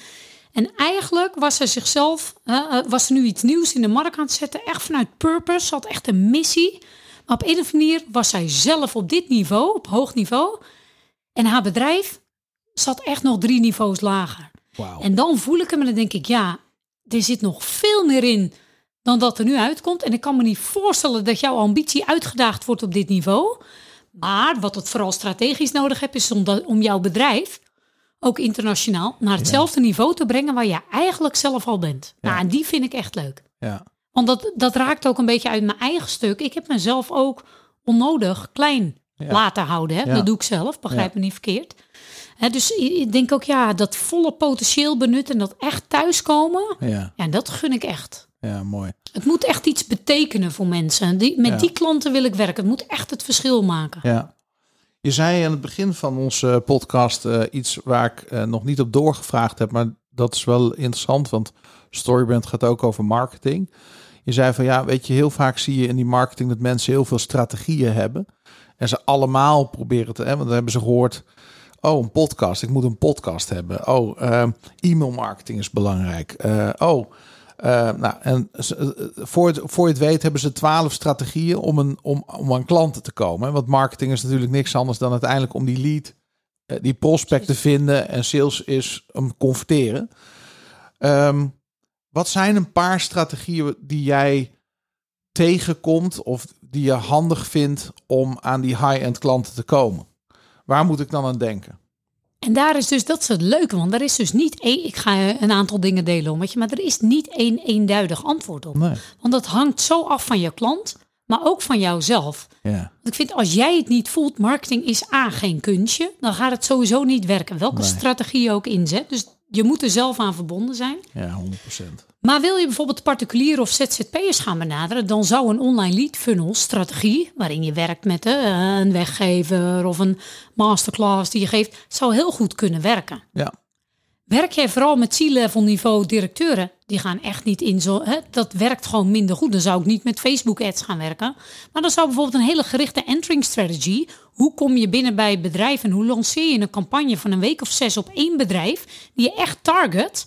En eigenlijk was ze zichzelf, eh, eh, was ze nu iets nieuws in de markt aan het zetten, echt vanuit purpose, ze had echt een missie. Maar op een of andere manier was zij zelf op dit niveau, op hoog niveau. En haar bedrijf zat echt nog drie niveaus lager. En dan voel ik hem en dan denk ik, ja, er zit nog veel meer in dan dat er nu uitkomt. En ik kan me niet voorstellen dat jouw ambitie uitgedaagd wordt op dit niveau. Maar wat het vooral strategisch nodig hebt, is om, dat, om jouw bedrijf ook internationaal naar hetzelfde niveau te brengen waar je eigenlijk zelf al bent. Nou, en die vind ik echt leuk. Ja, Want dat, dat raakt ook een beetje uit mijn eigen stuk. Ik heb mezelf ook onnodig klein Ja. laten houden. Hè? Dat doe ik zelf, begrijp me niet verkeerd. Hè, dus ik denk ook, ja, dat volle potentieel benutten en dat echt thuiskomen, ja, ja, dat gun ik echt. Ja, mooi. Het moet echt iets betekenen voor mensen. Die, met Ja. die klanten wil ik werken. Het moet echt het verschil maken. Ja. Je zei aan het begin van onze podcast eh, iets waar ik eh, nog niet op doorgevraagd heb, maar dat is wel interessant, want Storybrand gaat ook over marketing. Je zei van ja, weet je, heel vaak zie je in die marketing dat mensen heel veel strategieën hebben en ze allemaal proberen te, hè, want dan hebben ze gehoord, oh een podcast, ik moet een podcast hebben. Oh, eh, e-mail marketing is belangrijk. Oh, nou, en eh, voor, het, voor je het weet hebben ze twaalf strategieën om, een, om, om aan klanten te komen. Want marketing is natuurlijk niks anders dan uiteindelijk om die lead, eh, die prospect te vinden. En sales is hem converteren. Ehm, wat zijn een paar strategieën die jij tegenkomt of die je handig vindt om aan die high-end klanten te komen? Waar moet ik dan aan denken? En daar is dus, dat is het leuke, want er is dus niet één, ik ga een aantal dingen delen om, weet je, maar er is niet één eenduidig antwoord op. Nee. Want dat hangt zo af van je klant, maar ook van jouzelf. Ja. Want ik vind als jij het niet voelt, marketing is A, geen kunstje, dan gaat het sowieso niet werken. Welke Nee. strategie je ook inzet. Dus je moet er zelf aan verbonden zijn. Ja, 100%. Maar wil je bijvoorbeeld particulier of ZZP'ers gaan benaderen, dan zou een online lead funnel strategie, waarin je werkt met eh, een weggever of een masterclass die je geeft, zou heel goed kunnen werken. Ja. Werk jij vooral met C-level niveau directeuren, die gaan echt niet in zo, hè, dat werkt gewoon minder goed. Dan zou ik niet met Facebook ads gaan werken. Maar dan zou bijvoorbeeld een hele gerichte entering strategy, hoe kom je binnen bij het bedrijf en hoe lanceer je een campagne van een week of zes op één bedrijf, die je echt target,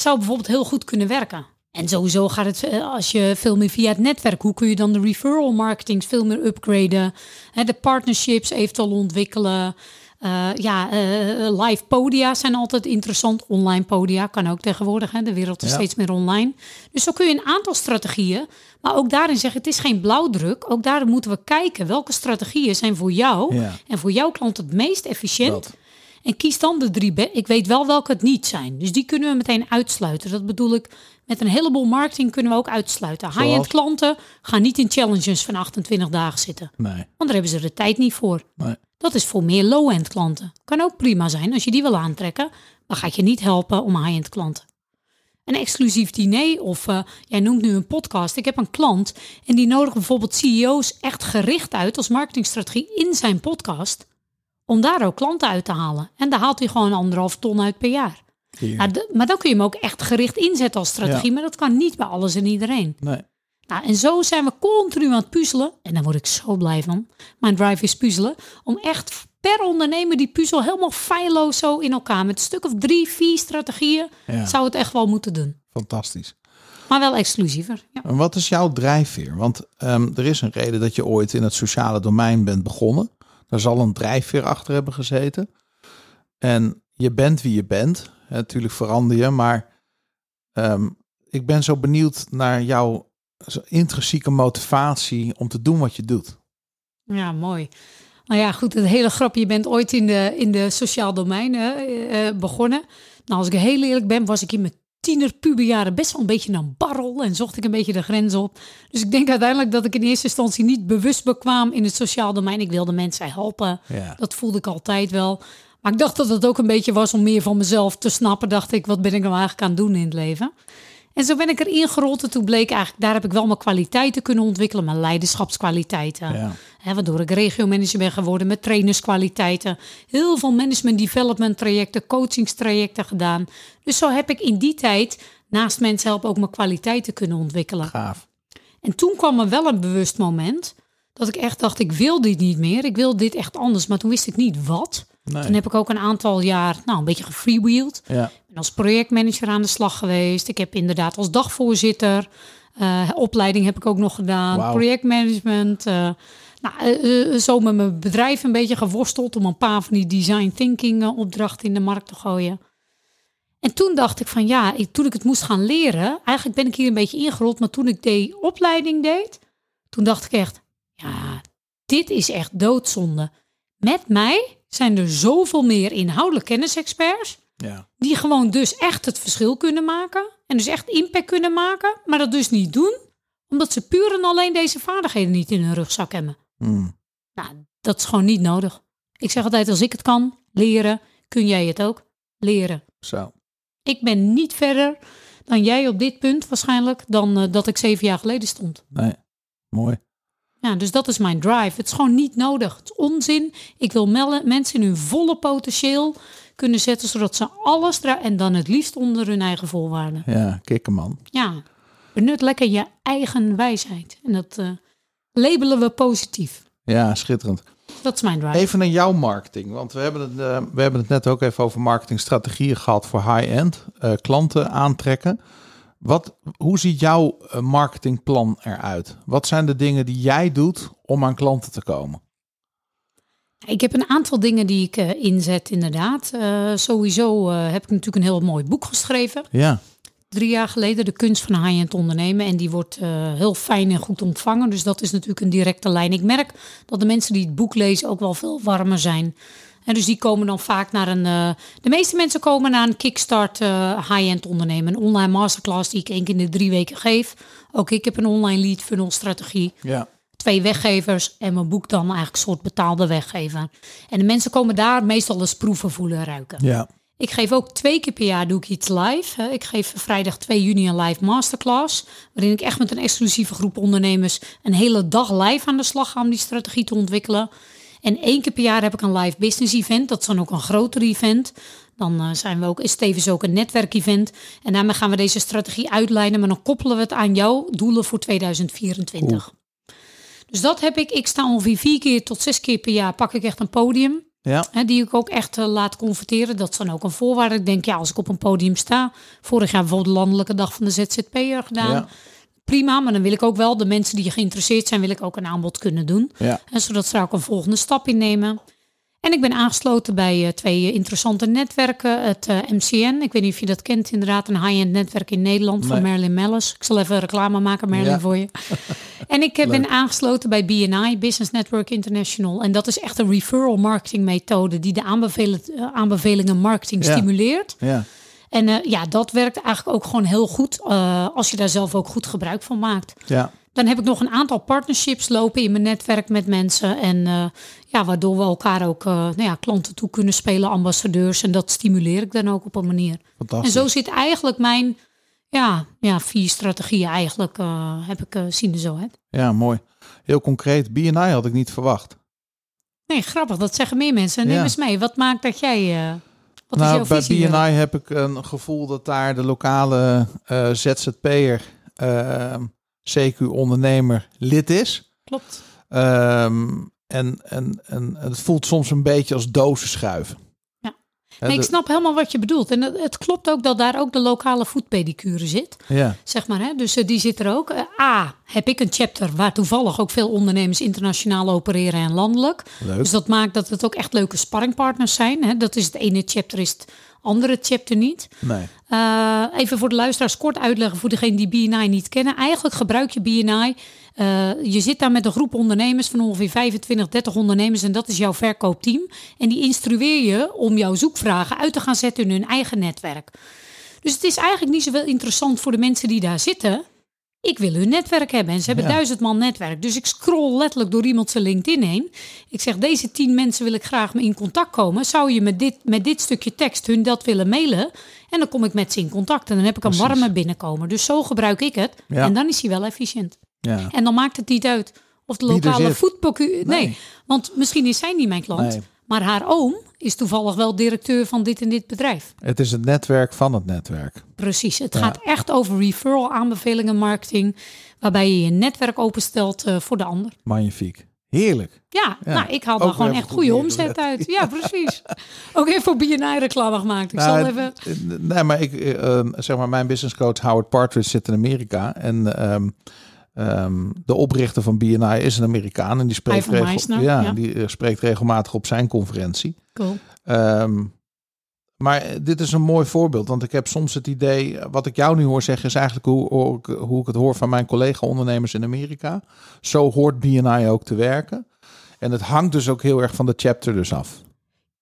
zou bijvoorbeeld heel goed kunnen werken. En sowieso gaat het, eh, als je veel meer via het netwerk, hoe kun je dan de referral marketing veel meer upgraden, hè, de partnerships eventueel ontwikkelen. Eh, ja, eh, live podia zijn altijd interessant. Online podia kan ook tegenwoordig. Hè. De wereld is Ja. steeds meer online. Dus zo kun je een aantal strategieën. Maar ook daarin zeggen, het is geen blauwdruk. Ook daar moeten we kijken welke strategieën zijn voor jou Ja. en voor jouw klant het meest efficiënt. Dat. En kies dan de drie. be- Ik weet wel welke het niet zijn. Dus die kunnen we meteen uitsluiten. Dat bedoel ik, met een heleboel marketing kunnen we ook uitsluiten. High-end klanten gaan niet in challenges van 28 dagen zitten. Nee. Want daar hebben ze de tijd niet voor. Nee. Dat is voor meer low-end klanten. Kan ook prima zijn als je die wil aantrekken, maar gaat je niet helpen om high-end klanten. Een exclusief diner of uh, jij noemt nu een podcast. Ik heb een klant en die nodigt bijvoorbeeld CEO's echt gericht uit als marketingstrategie in zijn podcast. Om daar ook klanten uit te halen. En daar haalt hij gewoon anderhalf ton uit per jaar. Nou, maar dan kun je hem ook echt gericht inzetten als strategie. Ja. Maar dat kan niet bij alles en iedereen. Nee. Nou, en zo zijn we continu aan het puzzelen. En daar word ik zo blij van. Mijn drive is puzzelen. Om echt per ondernemer die puzzel helemaal feilloos zo in elkaar. Met een stuk of drie, vier strategieën Ja. zou het echt wel moeten doen. Fantastisch. Maar wel exclusiever. Ja. En wat is jouw drijfveer? Want ehm, er is een reden dat je ooit in het sociale domein bent begonnen. Daar zal een drijfveer achter hebben gezeten. En je bent wie je bent. Natuurlijk verander je, maar ehm, ik ben zo benieuwd naar jouw intrinsieke motivatie om te doen wat je doet. Ja, mooi. Nou ja, goed, het hele grapje. Je bent ooit in de, in de sociaal domein hè, eh, begonnen. Nou, als ik heel eerlijk ben, was ik in mijn tiener puberjaren best wel een beetje een barrel en zocht ik een beetje de grens op. Dus ik denk uiteindelijk dat ik in eerste instantie niet bewust bekwaam in het sociaal domein. Ik wilde mensen helpen. Ja. Dat voelde ik altijd wel. Maar ik dacht dat het ook een beetje was om meer van mezelf te snappen. Dacht ik, wat ben ik nou eigenlijk aan het doen in het leven? En zo ben ik erin gerold. En toen bleek eigenlijk, daar heb ik wel mijn kwaliteiten kunnen ontwikkelen. Mijn leiderschapskwaliteiten. Ja. Hè, waardoor ik regiomanager ben geworden met trainerskwaliteiten. Heel veel management development trajecten, coachingstrajecten gedaan. Dus zo heb ik in die tijd naast mensen helpen ook mijn kwaliteiten kunnen ontwikkelen. Gaaf. En toen kwam er wel een bewust moment dat ik echt dacht, ik wil dit niet meer. Ik wil dit echt anders. Maar toen wist ik niet wat. Nee. Toen heb ik ook een aantal jaar nou, een beetje gefreewheeld. Ja. Ben als projectmanager aan de slag geweest. Ik heb inderdaad als dagvoorzitter. eh, opleiding heb ik ook nog gedaan. Projectmanagement. eh, nou, eh, zo met mijn bedrijf een beetje geworsteld om een paar van die design thinking opdrachten in de markt te gooien. En toen dacht ik van ja, ik, toen ik het moest gaan leren, eigenlijk ben ik hier een beetje ingerold, maar toen ik die opleiding deed, toen dacht ik echt, ja, dit is echt doodzonde. Met mij zijn er zoveel meer inhoudelijke kennisexperts Ja. die gewoon dus echt het verschil kunnen maken en dus echt impact kunnen maken, maar dat dus niet doen, omdat ze puur en alleen deze vaardigheden niet in hun rugzak hebben. Hmm. Nou, dat is gewoon niet nodig. Ik zeg altijd, als ik het kan, leren, kun jij het ook leren. Zo. Ik ben niet verder dan jij op dit punt waarschijnlijk dan eh, dat ik zeven jaar geleden stond. Nee. Mooi. Ja, dus dat is mijn drive. Het is gewoon niet nodig. Het is onzin. Ik wil mensen in hun volle potentieel kunnen zetten, zodat ze alles dra- en dan het liefst onder hun eigen voorwaarden. Ja, kikken man. Ja, benut lekker je eigen wijsheid. En dat eh, labelen we positief. Ja, schitterend. Dat is mijn drive. Even naar jouw marketing. Want we hebben het, eh, we hebben het net ook even over marketingstrategieën gehad voor high-end. eh, klanten aantrekken. Wat, hoe ziet jouw marketingplan eruit? Wat zijn de dingen die jij doet om aan klanten te komen? Ik heb een aantal dingen die ik eh, inzet, inderdaad. Eh, sowieso eh, heb ik natuurlijk een heel mooi boek geschreven. Ja, Drie jaar geleden, De kunst van high-end ondernemen. En die wordt heel fijn en goed ontvangen. Dus dat is natuurlijk een directe lijn. Ik merk dat de mensen die het boek lezen ook wel veel warmer zijn. En dus die komen dan vaak naar een... de meeste mensen komen naar een kickstart high-end ondernemen. Een online masterclass die ik één keer in de drie weken geef. Ook ik heb een online lead funnel strategie ja, twee weggevers en mijn boek dan eigenlijk een soort betaalde weggever. En de mensen komen daar meestal eens proeven, voelen, ruiken. ja. Ik geef ook twee keer per jaar doe ik iets live. Ik geef vrijdag 2 juni een live masterclass. Waarin ik echt met een exclusieve groep ondernemers een hele dag live aan de slag ga om die strategie te ontwikkelen. En één keer per jaar heb ik een live business event. Dat is dan ook een groter event. Dan eh, zijn we ook, is tevens ook een netwerkevent. En daarmee gaan we deze strategie uitlijnen. Maar dan koppelen we het aan jouw doelen voor 2024. Dus dat heb ik. Ik sta ongeveer vier keer tot zes keer per jaar. Pak ik echt een podium. ja. Hè, die ik ook echt eh, laat converteren. Dat is dan ook een voorwaarde. Ik denk, ja, als ik op een podium sta. Vorig jaar bijvoorbeeld de landelijke dag van de ZZP'er gedaan. Ja. Prima, maar dan wil ik ook wel de mensen die geïnteresseerd zijn, wil ik ook een aanbod kunnen doen. Ja. En zodat ze daar ook een volgende stap in nemen. En ik ben aangesloten bij eh, twee eh, interessante netwerken. Het eh, MCN, ik weet niet of je dat kent, inderdaad een high-end netwerk in Nederland van. Marilyn Mellis. Ik zal even reclame maken, Ja. voor je. En ik ben aangesloten bij BNI, Business Network International. En dat is echt een referral marketing methode die de aanbevelen, aanbevelingen marketing Ja. stimuleert. ja. En ja, dat werkt eigenlijk ook gewoon heel goed als je daar zelf ook goed gebruik van maakt. ja. Dan heb ik nog een aantal partnerships lopen in mijn netwerk met mensen. En eh, ja, waardoor we elkaar ook uh, nou ja, klanten toe kunnen spelen, ambassadeurs. En dat stimuleer ik dan ook op een manier. En zo zit eigenlijk mijn ja, ja, vier strategieën eigenlijk, uh, heb ik zien zo uit. Ja, mooi. Heel concreet. BNI had ik niet verwacht. Nee, grappig. Dat zeggen meer mensen. Neem eens mee. Wat maakt dat jij... Wat nou, bij BNI heb ik een gevoel dat daar de lokale ZZP'er... CQ-ondernemer lid is. Klopt. Um, en, en, en het voelt soms een beetje als dozen schuiven. Nee, ik snap helemaal wat je bedoelt. En het, klopt ook dat daar ook de lokale voetpedicure zit. Ja. Zeg maar, hè? Dus uh, die zit er ook. Uh, A, heb ik een chapter waar toevallig ook veel ondernemers internationaal opereren en landelijk. Leuk. Dus dat maakt dat het ook echt leuke sparringpartners zijn. Hè? Dat is het ene chapter is het andere chapter niet. Nee. Uh, even voor de luisteraars kort uitleggen voor degenen die BNI niet kennen. Eigenlijk gebruik je BNI. Uh, je zit daar met een groep ondernemers van ongeveer 25, 30 ondernemers en dat is jouw verkoopteam. En die instrueer je om jouw zoekvragen uit te gaan zetten in hun eigen netwerk. Dus het is eigenlijk niet zoveel interessant voor de mensen die daar zitten. Ik wil hun netwerk hebben. En ze hebben duizend man netwerk. Dus ik scroll letterlijk door iemand zijn LinkedIn heen. Ik zeg, deze tien mensen wil ik graag in contact komen. Zou je met dit, met dit stukje tekst hun dat willen mailen? En dan kom ik met ze in contact. En dan heb ik een warme binnenkomen. Dus zo gebruik ik het. Ja. En dan is hij wel efficiënt. Ja. En dan maakt het niet uit of de lokale voetbalcu... Nee. nee. want misschien is zij niet mijn klant. Nee. Maar haar oom is toevallig wel directeur van dit en dit bedrijf. Het is het netwerk van het netwerk. Precies. Het gaat echt over referral aanbevelingen marketing. Waarbij je je netwerk openstelt uh, voor de ander. Magnifiek. Heerlijk. Ja, ja. nou, ik haal daar gewoon echt goede omzet uit. Ja, precies. Ook even voor BNI reclame gemaakt. Ik nou, zal even... Nee, maar ik, uh, zeg maar, mijn business coach Howard Partridge zit in Amerika. En um, um, de oprichter van BNI is een Amerikaan. En die spreekt, regel, ja, ja, die spreekt regelmatig op zijn conferentie. Cool. Um, maar dit is een mooi voorbeeld, want ik heb soms het idee, wat ik jou nu hoor zeggen, is eigenlijk hoe, hoe, hoe ik het hoor van mijn collega-ondernemers in Amerika. Zo hoort BNI ook te werken. En het hangt dus ook heel erg van de chapter dus af.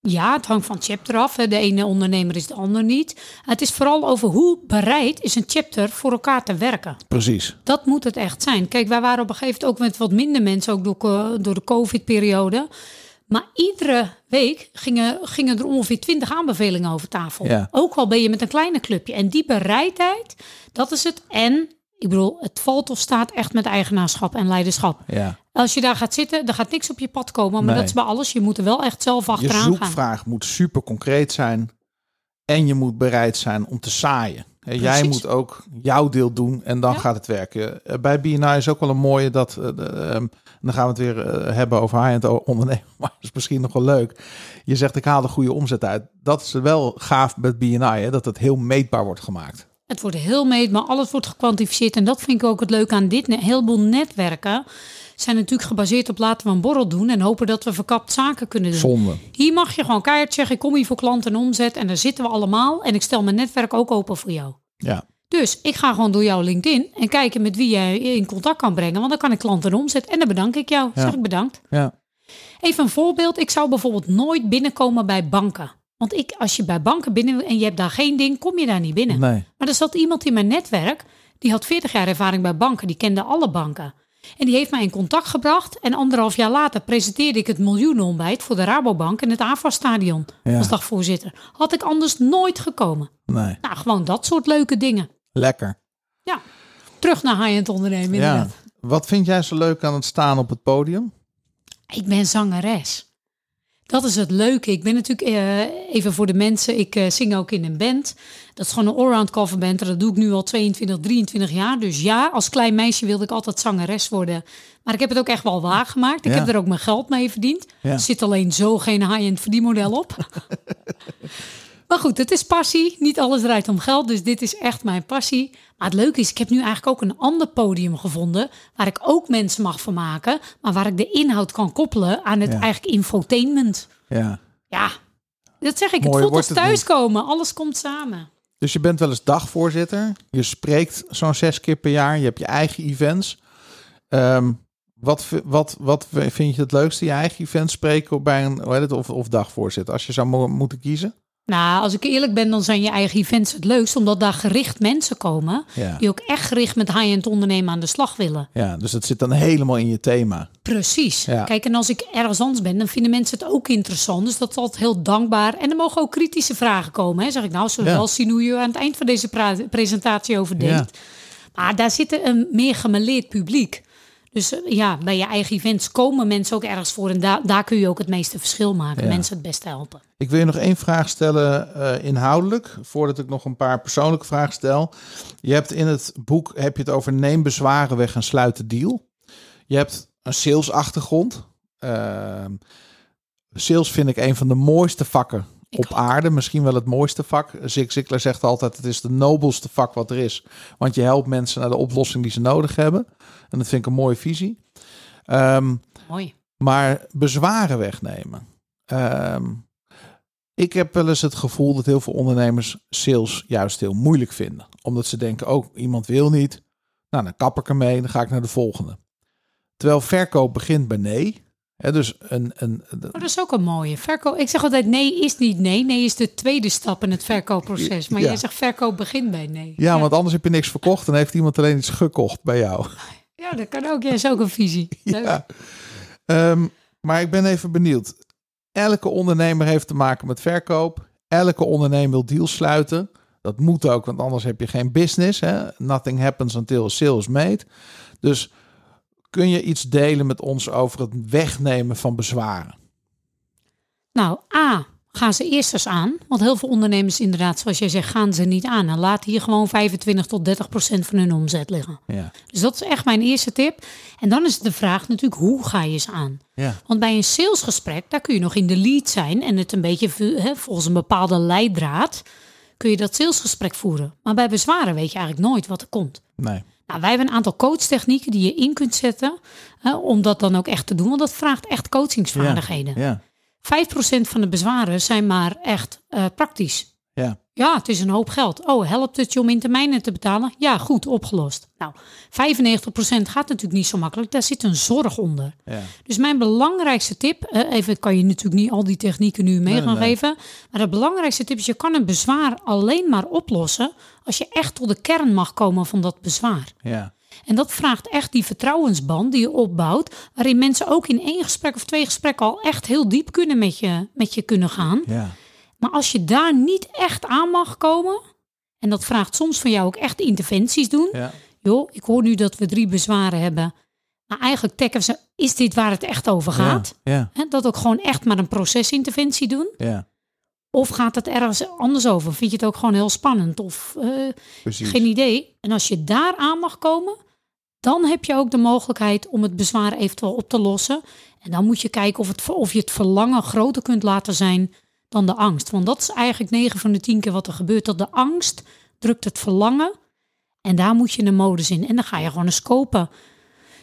Ja, het hangt van chapter af. De ene ondernemer is de ander niet. Het is vooral over hoe bereid is een chapter voor elkaar te werken. Precies. Dat moet het echt zijn. Kijk, wij waren op een gegeven moment ook met wat minder mensen, ook door, door de COVID-periode. Maar iedere week gingen, gingen er ongeveer twintig aanbevelingen over tafel. Ja. Ook al ben je met een kleine clubje. En die bereidheid, dat is het. En, ik bedoel, het valt of staat echt met eigenaarschap en leiderschap. Ja. Als je daar gaat zitten, dan gaat niks op je pad komen. Maar Nee. dat is bij alles. Je moet er wel echt zelf achteraan Je gaan. zoekvraag moet super concreet zijn. En je moet bereid zijn om te zaaien. Hè, Jij Precies. moet ook jouw deel doen en dan Ja. gaat het werken. Eh, Bij BNI is ook wel een mooie dat. eh, ehm, dan gaan we het weer eh, hebben over high-end ondernemen. Maar dat is misschien nog wel leuk. Je zegt ik haal de goede omzet uit. Dat is wel gaaf met BNI. Hè, dat het heel meetbaar wordt gemaakt. Het wordt heel meetbaar, alles wordt gekwantificeerd. En dat vind ik ook het leuke aan dit. Een heleboel netwerken zijn natuurlijk gebaseerd op laten we een borrel doen en hopen dat we verkapt zaken kunnen doen. Zonde. Hier mag je gewoon keihard zeggen, ik kom hier voor klanten en omzet en daar zitten we allemaal. En ik stel mijn netwerk ook open voor jou. Ja. Dus ik ga gewoon door jouw LinkedIn en kijken met wie jij in contact kan brengen. Want dan kan ik klanten en omzet en dan bedank ik jou. Ja. Zeg ik bedankt. Ja. Even een voorbeeld. Ik zou bijvoorbeeld nooit binnenkomen bij banken. Want ik, als je bij banken binnen en je hebt daar geen ding, kom je daar niet binnen. Nee. Maar er zat iemand in mijn netwerk, die had 40 jaar ervaring bij banken, die kende alle banken. En die heeft mij in contact gebracht. En anderhalf jaar later presenteerde ik het miljoenenontbijt voor de Rabobank in het AFA-stadion Ja. als dagvoorzitter. Had ik anders nooit gekomen. Nee. Nou, gewoon dat soort leuke dingen. Lekker. Ja, terug naar high-end ondernemen Ja. inderdaad. Wat vind jij zo leuk aan het staan op het podium? Ik ben zangeres. Dat is het leuke. Ik ben natuurlijk, eh, even voor de mensen, ik eh, zing ook in een band. Dat is gewoon een allround coverband. En dat doe ik nu al 22, 23 jaar. Dus ja, als klein meisje wilde ik altijd zangeres worden. Maar ik heb het ook echt wel waargemaakt. Ik Ja. heb er ook mijn geld mee verdiend. Ja. Er zit alleen zo geen high-end verdienmodel op. maar goed, het is passie. Niet alles draait om geld. Dus dit is echt mijn passie. Maar het leuke is, ik heb nu eigenlijk ook een ander podium gevonden. Waar ik ook mensen mag vermaken. Maar waar ik de inhoud kan koppelen aan het Ja. eigenlijk infotainment. Ja. Ja, dat zeg ik. Het Mooier voelt als het thuiskomen. Alles komt samen. Dus je bent wel eens dagvoorzitter. Je spreekt zo'n zes keer per jaar. Je hebt je eigen events. Ehm, wat, wat, wat vind je het leukste? Je eigen events spreken bij een hoe heet het, of, of dagvoorzitter? Als je zou mo- moeten kiezen. Nou, als ik eerlijk ben, dan zijn je eigen events het leukst, omdat daar gericht mensen komen Ja. die ook echt gericht met high-end ondernemen aan de slag willen. Ja, dus dat zit dan helemaal in je thema. Precies. Ja. Kijk, en als ik ergens anders ben, dan vinden mensen het ook interessant. Dus dat is altijd heel dankbaar. En er mogen ook kritische vragen komen. Hè. Zeg ik, nou, zullen we Ja. wel zien hoe je aan het eind van deze presentatie over denkt. Maar daar zit een meer gemeleerd publiek. Dus eh, ja, bij je eigen events komen mensen ook ergens voor. En daar daar kun je ook het meeste verschil maken. Ja. Mensen het beste helpen. Ik wil je nog één vraag stellen eh, inhoudelijk, voordat ik nog een paar persoonlijke vragen stel. Je hebt in het boek heb je het over neem bezwaren weg en sluit de deal. Je hebt een salesachtergrond. Ehm sales vind ik een van de mooiste vakken Ik op ook. aarde. Misschien wel het mooiste vak. Zig Ziglar zegt altijd, het is de nobelste vak wat er is. Want je helpt mensen naar de oplossing die ze nodig hebben. En dat vind ik een mooie visie. Ehm, Mooi. maar bezwaren wegnemen. Ehm, ik heb wel eens het gevoel dat heel veel ondernemers sales juist heel moeilijk vinden. Omdat ze denken, oh, iemand wil niet. Nou, dan kap ik ermee, dan ga ik naar de volgende. Terwijl verkoop begint bij nee. Hè, dus een, een, Oh, dat is ook een mooie. Verkoop. Ik zeg altijd nee is niet nee. Nee is de tweede stap in het verkoopproces. Maar Ja. jij zegt verkoop begint bij nee. ja, want anders heb je niks verkocht. Dan heeft iemand alleen iets gekocht bij jou. Ja, dat kan ook. Ja, is ook een visie. Ja. Ehm, maar ik ben even benieuwd. Elke ondernemer heeft te maken met verkoop. Elke ondernemer wil deals sluiten. Dat moet ook, want anders heb je geen business. Hè? Nothing happens until a sale is made. Dus kun je iets delen met ons over het wegnemen van bezwaren? Nou, A, gaan ze eerst eens aan. Want heel veel ondernemers inderdaad, zoals jij zegt, gaan ze niet aan. En laten hier gewoon 25 tot 30 procent van hun omzet liggen. Ja. Dus dat is echt mijn eerste tip. En dan is de vraag natuurlijk, hoe ga je eens aan? Ja. Want bij een salesgesprek, daar kun je nog in de lead zijn en het een beetje hè, volgens een bepaalde leidraad kun je dat salesgesprek voeren. Maar bij bezwaren weet je eigenlijk nooit wat er komt. Nee. Nou, wij hebben een aantal coachtechnieken die je in kunt zetten hè, om dat dan ook echt te doen, want dat vraagt echt coachingsvaardigheden. Ja. 5% van de bezwaren zijn maar echt eh, praktisch. Ja. Ja, het is een hoop geld. Oh, helpt het je om in termijnen te betalen? Ja, goed, opgelost. Nou, 95% gaat natuurlijk niet zo makkelijk. Daar zit een zorg onder. Ja. Dus mijn belangrijkste tip, eh, even kan je natuurlijk niet al die technieken nu mee Nee, gaan nee. geven, maar de belangrijkste tip is je kan een bezwaar alleen maar oplossen als je echt tot de kern mag komen van dat bezwaar. Ja. En dat vraagt echt die vertrouwensband die je opbouwt, waarin mensen ook in één gesprek of twee gesprekken al echt heel diep kunnen met je, met je kunnen gaan. Ja. Maar als je daar niet echt aan mag komen, en dat vraagt soms van jou ook echt interventies doen. Ja. Joh, ik hoor nu dat we drie bezwaren hebben. Maar eigenlijk tekken ze, is dit waar het echt over gaat? Ja. Dat ook gewoon echt maar een procesinterventie doen? Ja. Of gaat het ergens anders over? Vind je het ook gewoon heel spannend? Of eh, geen idee. En als je daar aan mag komen, dan heb je ook de mogelijkheid om het bezwaar eventueel op te lossen. En dan moet je kijken of, het, of je het verlangen groter kunt laten zijn dan de angst. Want dat is eigenlijk 9 van de 10 keer wat er gebeurt. Dat de angst drukt het verlangen. En daar moet je een modus in. En dan ga je gewoon eens kopen.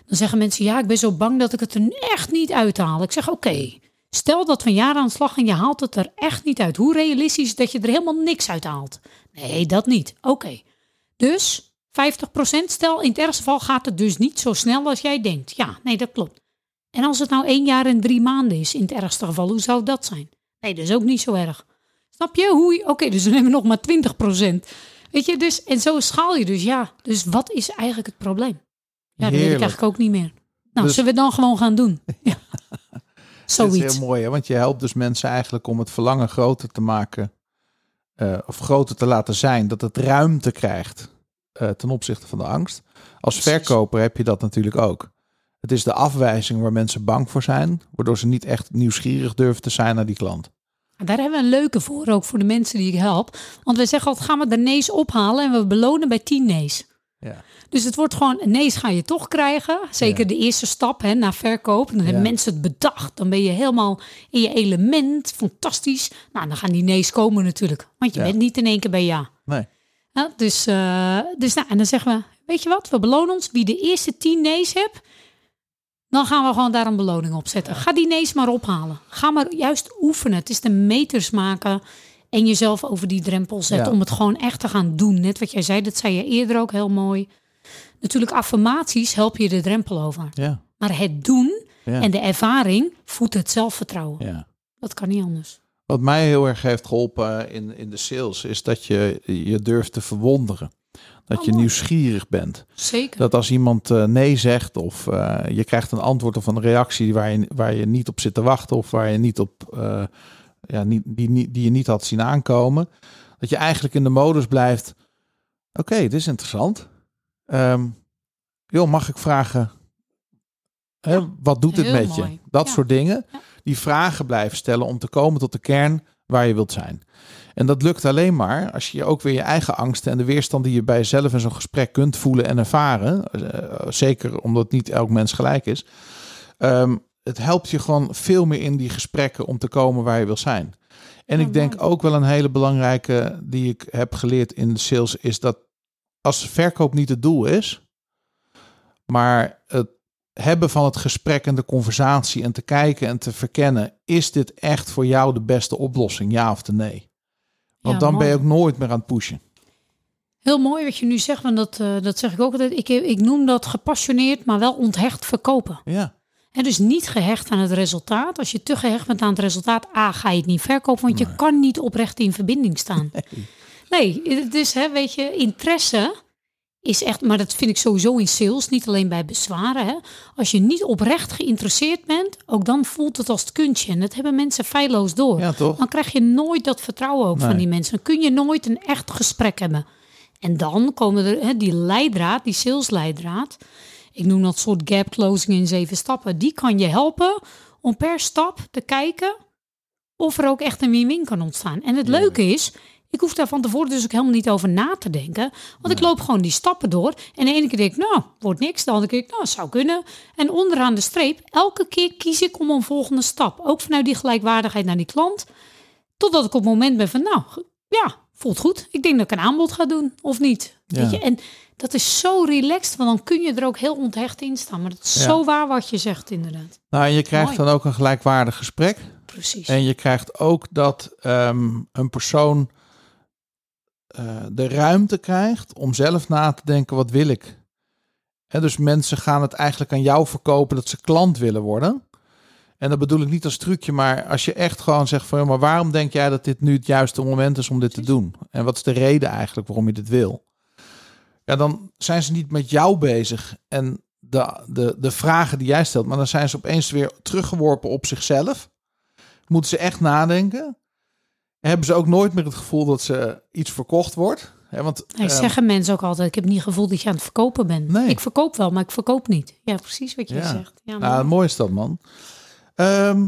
Dan zeggen mensen, ja, ik ben zo bang dat ik het er echt niet uithaal. Ik zeg, oké, stel dat we een jaar aan de slag en je haalt het er echt niet uit. Hoe realistisch is dat je er helemaal niks uit haalt? Nee, dat niet. Oké. Dus 50%, stel in het ergste geval gaat het dus niet zo snel als jij denkt. Ja, nee, dat klopt. En als het nou één jaar en drie maanden is, in het ergste geval, hoe zou dat zijn? Nee, dat is ook niet zo erg. Snap je? Hoe je- Oké, dus dan hebben we nog maar 20%. Weet je, dus, en zo schaal je dus, ja. Dus wat is eigenlijk het probleem? Ja, dat weet ik Heerlijk. eigenlijk ook niet meer. Nou, Dus- zullen we dan gewoon gaan doen? Ja. Dat is Zoiets. heel mooi, hè? want je helpt dus mensen eigenlijk om het verlangen groter te maken. eh, of groter te laten zijn, dat het ruimte krijgt eh, ten opzichte van de angst. Als verkoper heb je dat natuurlijk ook. Het is de afwijzing waar mensen bang voor zijn, waardoor ze niet echt nieuwsgierig durven te zijn naar die klant. Daar hebben we een leuke voor, ook voor de mensen die ik help. Want wij zeggen altijd, gaan we de nees ophalen en we belonen bij 10 nees. Ja. Dus het wordt gewoon, een nees ga je toch krijgen. Zeker Ja. de eerste stap hè, naar verkoop. Dan hebben Ja. mensen het bedacht. Dan ben je helemaal in je element. Fantastisch. Nou, dan gaan die nees komen natuurlijk. Want je bent niet in één keer bij ja. Nee. Ja, dus, eh, dus nou, en dan zeggen we, weet je wat, we belonen ons. Wie de eerste tien nees hebt, dan gaan we gewoon daar een beloning op zetten. Ga die nees maar ophalen. Ga maar juist oefenen. Het is de meters maken en jezelf over die drempel zetten Ja. om het gewoon echt te gaan doen. Net wat jij zei, dat zei je eerder ook heel mooi. Natuurlijk, affirmaties helpen je de drempel over. Ja. Maar het doen en de ervaring voedt het zelfvertrouwen. ja. Dat kan niet anders. Wat mij heel erg heeft geholpen in, in de sales is dat je je durft te verwonderen. Dat Oh, je mooi. nieuwsgierig bent. Zeker. Dat als iemand eh, nee zegt of eh, je krijgt een antwoord of een reactie waar je, waar je niet op zit te wachten of waar je niet op, eh, ja, niet, die, niet- die je niet had zien aankomen, dat je eigenlijk in de modus blijft. Oké, dit is interessant. Joh, mag ik vragen? Hè, wat doet dit met je? Dat Ja. soort dingen. Ja. Die vragen blijven stellen om te komen tot de kern waar je wilt zijn. En dat lukt alleen maar als je ook weer je eigen angsten en de weerstand die je bij jezelf in zo'n gesprek kunt voelen en ervaren. eh, zeker omdat niet elk mens gelijk is. ehm, het helpt je gewoon veel meer in die gesprekken om te komen waar je wil zijn. En ik denk ook wel een hele belangrijke die ik heb geleerd in de sales is dat als verkoop niet het doel is, maar het hebben van het gesprek en de conversatie en te kijken en te verkennen, is dit echt voor jou de beste oplossing, ja of nee? Want Ja, dan ben je ook nooit meer aan het pushen. Heel mooi wat je nu zegt, want dat, eh, dat zeg ik ook altijd. Ik, ik noem dat gepassioneerd, maar wel onthecht verkopen. Ja, En dus niet gehecht aan het resultaat. Als je te gehecht bent aan het resultaat, A, ga je het niet verkopen, want je kan niet oprecht in verbinding staan. Nee, het is, hè, weet je, interesse is echt, maar dat vind ik sowieso in sales, niet alleen bij bezwaren. Hè. Als je niet oprecht geïnteresseerd bent, ook dan voelt het als het kuntje. En dat hebben mensen feilloos door. ja toch? Dan krijg je nooit dat vertrouwen ook Nee. van die mensen. Dan kun je nooit een echt gesprek hebben. En dan komen er hè, die leidraad, die salesleidraad. Ik noem dat soort gap closing in zeven stappen. Die kan je helpen om per stap te kijken of er ook echt een win-win kan ontstaan. En het leuke is, ik hoef daar van tevoren dus ook helemaal niet over na te denken. Want ik loop gewoon die stappen door. En de ene keer denk ik, nou, wordt niks. De andere keer, denk ik, nou, zou kunnen. En onderaan de streep, elke keer kies ik om een volgende stap. Ook vanuit die gelijkwaardigheid naar die klant. Totdat ik op het moment ben van, nou, ja, voelt goed. Ik denk dat ik een aanbod ga doen, of niet. Ja. Weet je? En dat is zo relaxed, want dan kun je er ook heel onthecht in staan. Maar dat is Ja. zo waar wat je zegt, inderdaad. Nou, en je krijgt Mooi. dan ook een gelijkwaardig gesprek. Precies. En je krijgt ook dat ehm, een persoon eh, de ruimte krijgt om zelf na te denken, wat wil ik? En dus mensen gaan het eigenlijk aan jou verkopen dat ze klant willen worden. En dat bedoel ik niet als trucje, maar als je echt gewoon zegt van, maar waarom denk jij dat dit nu het juiste moment is om dit te doen? En wat is de reden eigenlijk waarom je dit wil? Ja, dan zijn ze niet met jou bezig en de, de, de vragen die jij stelt, maar dan zijn ze opeens weer teruggeworpen op zichzelf. Moeten ze echt nadenken? Hebben ze ook nooit meer het gevoel dat ze iets verkocht wordt? Hè, want ehm, zeggen mensen ook altijd, ik heb niet het gevoel dat je aan het verkopen bent. Nee. Ik verkoop wel, maar ik verkoop niet. Ja, precies wat je Ja. zegt. Ja, nou, mooi. is dat, man. Ehm,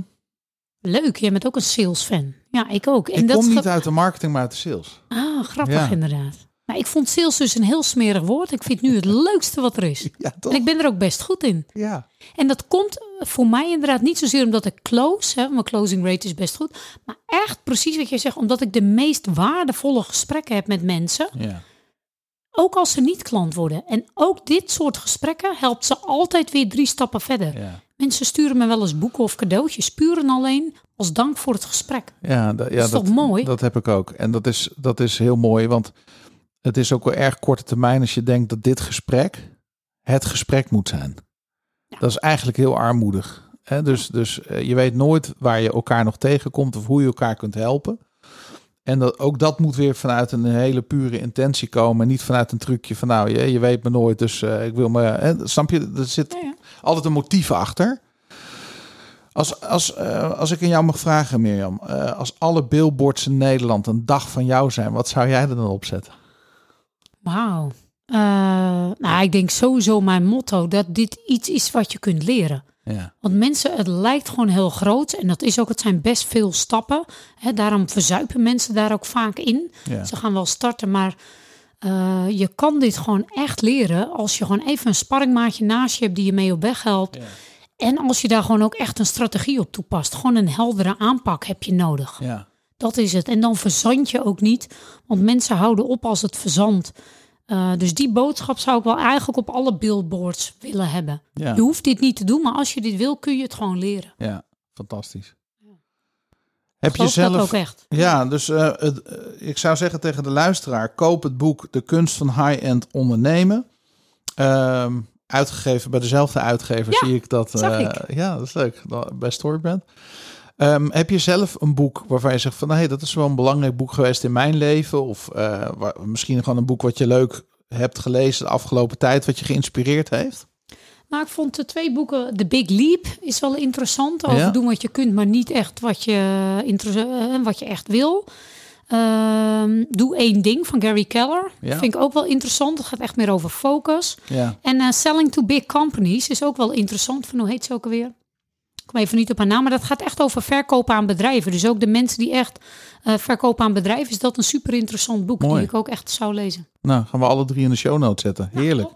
Leuk, jij bent ook een sales fan. Ja, ik ook. En ik dat kom niet uit de marketing, maar uit de sales. Ah, grappig Ja. inderdaad. Nou, ik vond sales dus een heel smerig woord. Ik vind nu het leukste wat er is. Ja, toch? En ik ben er ook best goed in. Ja. En dat komt voor mij inderdaad niet zozeer omdat ik close, hè, mijn closing rate is best goed, maar echt precies wat je zegt, omdat ik de meest waardevolle gesprekken heb met mensen, ja. ook als ze niet klant worden. En ook dit soort gesprekken helpt ze altijd weer drie stappen verder. Ja. Mensen sturen me wel eens boeken of cadeautjes, puur en alleen als dank voor het gesprek. Ja, ja, is toch mooi? Dat heb ik ook. En dat is, dat is heel mooi, want het is ook wel erg korte termijn als je denkt dat dit gesprek het gesprek moet zijn. Dat is eigenlijk heel armoedig. Hè? Dus, dus eh, je weet nooit waar je elkaar nog tegenkomt of hoe je elkaar kunt helpen. En dat, ook dat moet weer vanuit een hele pure intentie komen. en Niet vanuit een trucje van nou, je, je weet me nooit, dus eh, ik wil me... Hè? Snap je? Er zit Ja, ja. altijd een motief achter. Als, als, eh, als ik aan jou mag vragen, Mirjam. als alle billboards in Nederland een dag van jou zijn, wat zou jij er dan op zetten? Wauw. Eh, nou, ik denk sowieso mijn motto dat dit iets is wat je kunt leren. Ja, Want mensen, het lijkt gewoon heel groot. En dat is ook, het zijn best veel stappen. Hè, daarom verzuipen mensen daar ook vaak in. ja. Ze gaan wel starten, maar eh, je kan dit gewoon echt leren als je gewoon even een sparringmaatje naast je hebt die je mee op weg helpt. Ja. En als je daar gewoon ook echt een strategie op toepast. Gewoon een heldere aanpak heb je nodig. ja. Dat is het. En dan verzand je ook niet, want mensen houden op als het verzandt. Eh, dus die boodschap zou ik wel eigenlijk op alle billboards willen hebben. ja. Je hoeft dit niet te doen, maar als je dit wil, kun je het gewoon leren. ja. fantastisch. Heb je Geloof dat zelf... ook echt. Ja, dus eh, het, eh, ik zou zeggen tegen de luisteraar: koop het boek De kunst van high-end ondernemen. Ehm, uitgegeven bij dezelfde uitgever Ja, zie ik dat. zag ik. Ja, dat is leuk. Bij Storybrand. Ehm, heb je zelf een boek waarvan je zegt van... hey, dat is wel een belangrijk boek geweest in mijn leven? Of uh, waar, misschien gewoon een boek wat je leuk hebt gelezen de afgelopen tijd... wat je geïnspireerd heeft? Nou, ik vond de twee boeken, The Big Leap is wel interessant. Over doen wat je kunt, maar niet echt wat je, uh, wat je echt wil. Uh, Doe één ding van Gary Keller. Ja. Vind ik ook wel interessant. Het gaat echt meer over focus. Ja. En uh, Selling to Big Companies is ook wel interessant. Van hoe heet ze ook alweer? Ik kom even niet op haar naam, maar dat gaat echt over verkopen aan bedrijven. Dus ook de mensen die echt uh, verkopen aan bedrijven, is dat een super interessant boek Mooi. die ik ook echt zou lezen. Nou, gaan we alle drie in de show notes zetten. Heerlijk.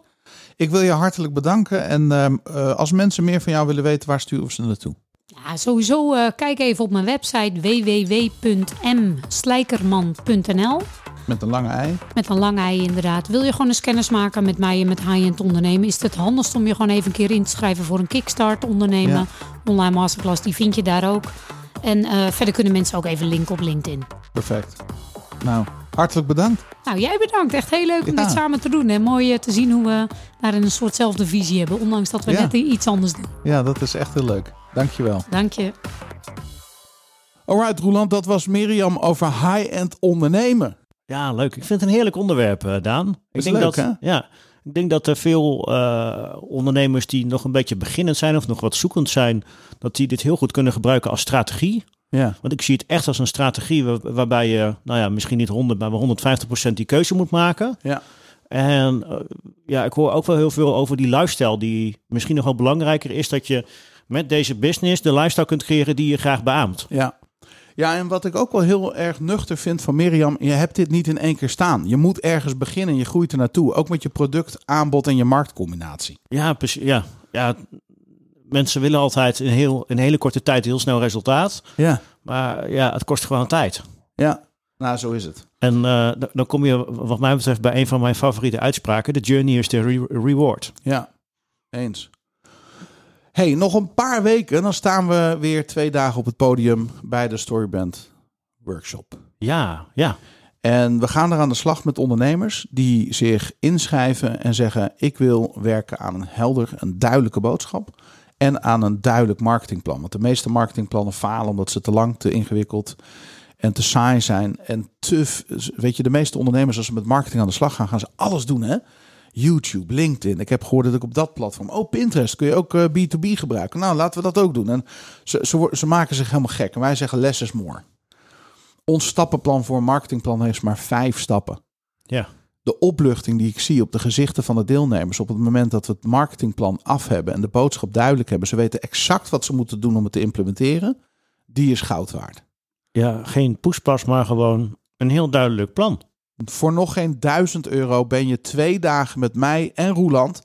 ik wil je hartelijk bedanken. En uh, als mensen meer van jou willen weten, waar sturen ze naartoe? Ja, sowieso uh, kijk even op mijn website www.mslijkerman.nl. Met een lange ei? Met een lange ei, inderdaad. Wil je gewoon eens kennis maken met mij en met high-end ondernemen? Is het handigst om je gewoon even een keer in te schrijven voor een Kickstart ondernemen. Online masterclass, die vind je daar ook. En uh, verder kunnen mensen ook even linken op LinkedIn. Perfect. Nou, hartelijk bedankt. Nou, jij bedankt. Echt heel leuk om dit samen te doen. En mooi eh, te zien hoe we daar een soortzelfde visie hebben. Ondanks dat we net iets anders doen. Ja, dat is echt heel leuk. Dankjewel. Dank je. Alright, Roland, dat was Mirjam over high-end ondernemen. Ja, leuk. Ik vind het een heerlijk onderwerp, uh, Daan. Ik denk leuk, dat, hè? Ja, ik denk dat er veel uh, ondernemers die nog een beetje beginnend zijn of nog wat zoekend zijn, dat die dit heel goed kunnen gebruiken als strategie. Ja. Want ik zie het echt als een strategie waarbij je, nou ja, misschien niet 100, maar 150% die keuze moet maken. Ja. En uh, ja, ik hoor ook wel heel veel over die lifestyle, die misschien nog wel belangrijker is dat je met deze business de lifestyle kunt creëren die je graag beaamt. Ja. Ja, en wat ik ook wel heel erg nuchter vind van Mirjam, je hebt dit niet in één keer staan. Je moet ergens beginnen, je groeit er naartoe. Ook met je product, aanbod en je marktcombinatie. Ja, precies. Ja, ja mensen willen altijd in, heel, in een hele korte tijd heel snel resultaat. Ja. Maar ja, het kost gewoon tijd. Ja, nou zo is het. En uh, dan kom je wat mij betreft bij een van mijn favoriete uitspraken. The journey is the re reward. Ja, eens hey, nog een paar weken, dan staan we weer twee dagen op het podium bij de Storyband Workshop. Ja, ja. En we gaan er aan de slag met ondernemers die zich inschrijven en zeggen: Ik wil werken aan een helder, een duidelijke boodschap. En aan een duidelijk marketingplan. Want de meeste marketingplannen falen omdat ze te lang, te ingewikkeld en te saai zijn. En te, weet je, de meeste ondernemers, als ze met marketing aan de slag gaan, gaan ze alles doen. Hè? YouTube, LinkedIn. Ik heb gehoord dat ik op dat platform. Oh, Pinterest kun je ook uh, B2B gebruiken. Nou, laten we dat ook doen. En ze, ze, ze maken zich helemaal gek. En wij zeggen less is more. Ons stappenplan voor een marketingplan heeft maar vijf stappen. Ja. De opluchting die ik zie op de gezichten van de deelnemers op het moment dat we het marketingplan af hebben en de boodschap duidelijk hebben, ze weten exact wat ze moeten doen om het te implementeren, die is goud waard. Ja, geen poespas, maar gewoon een heel duidelijk plan. Voor nog geen 1000 euro ben je twee dagen met mij en Roeland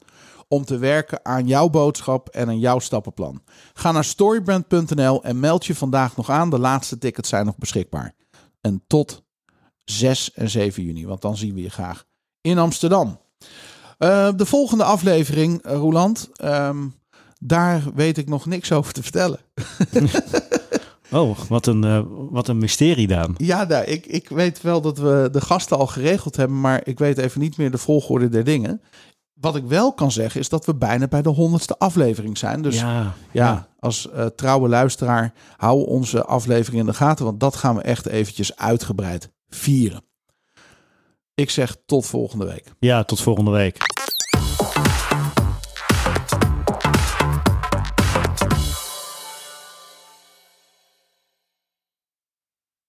om te werken aan jouw boodschap en aan jouw stappenplan. Ga naar storybrand.nl en meld je vandaag nog aan. De laatste tickets zijn nog beschikbaar. En tot 6 en 7 juni, want dan zien we je graag in Amsterdam. Uh, de volgende aflevering, uh, Roeland, um, daar weet ik nog niks over te vertellen. Oh, wat een, uh, wat een mysterie, Daan. Ja, nou, ik, ik weet wel dat we de gasten al geregeld hebben, maar ik weet even niet meer de volgorde der dingen. Wat ik wel kan zeggen is dat we bijna bij de honderdste aflevering zijn. Dus ja, ja, ja. als uh, trouwe luisteraar, hou onze aflevering in de gaten, want dat gaan we echt eventjes uitgebreid vieren. Ik zeg tot volgende week. Ja, tot volgende week.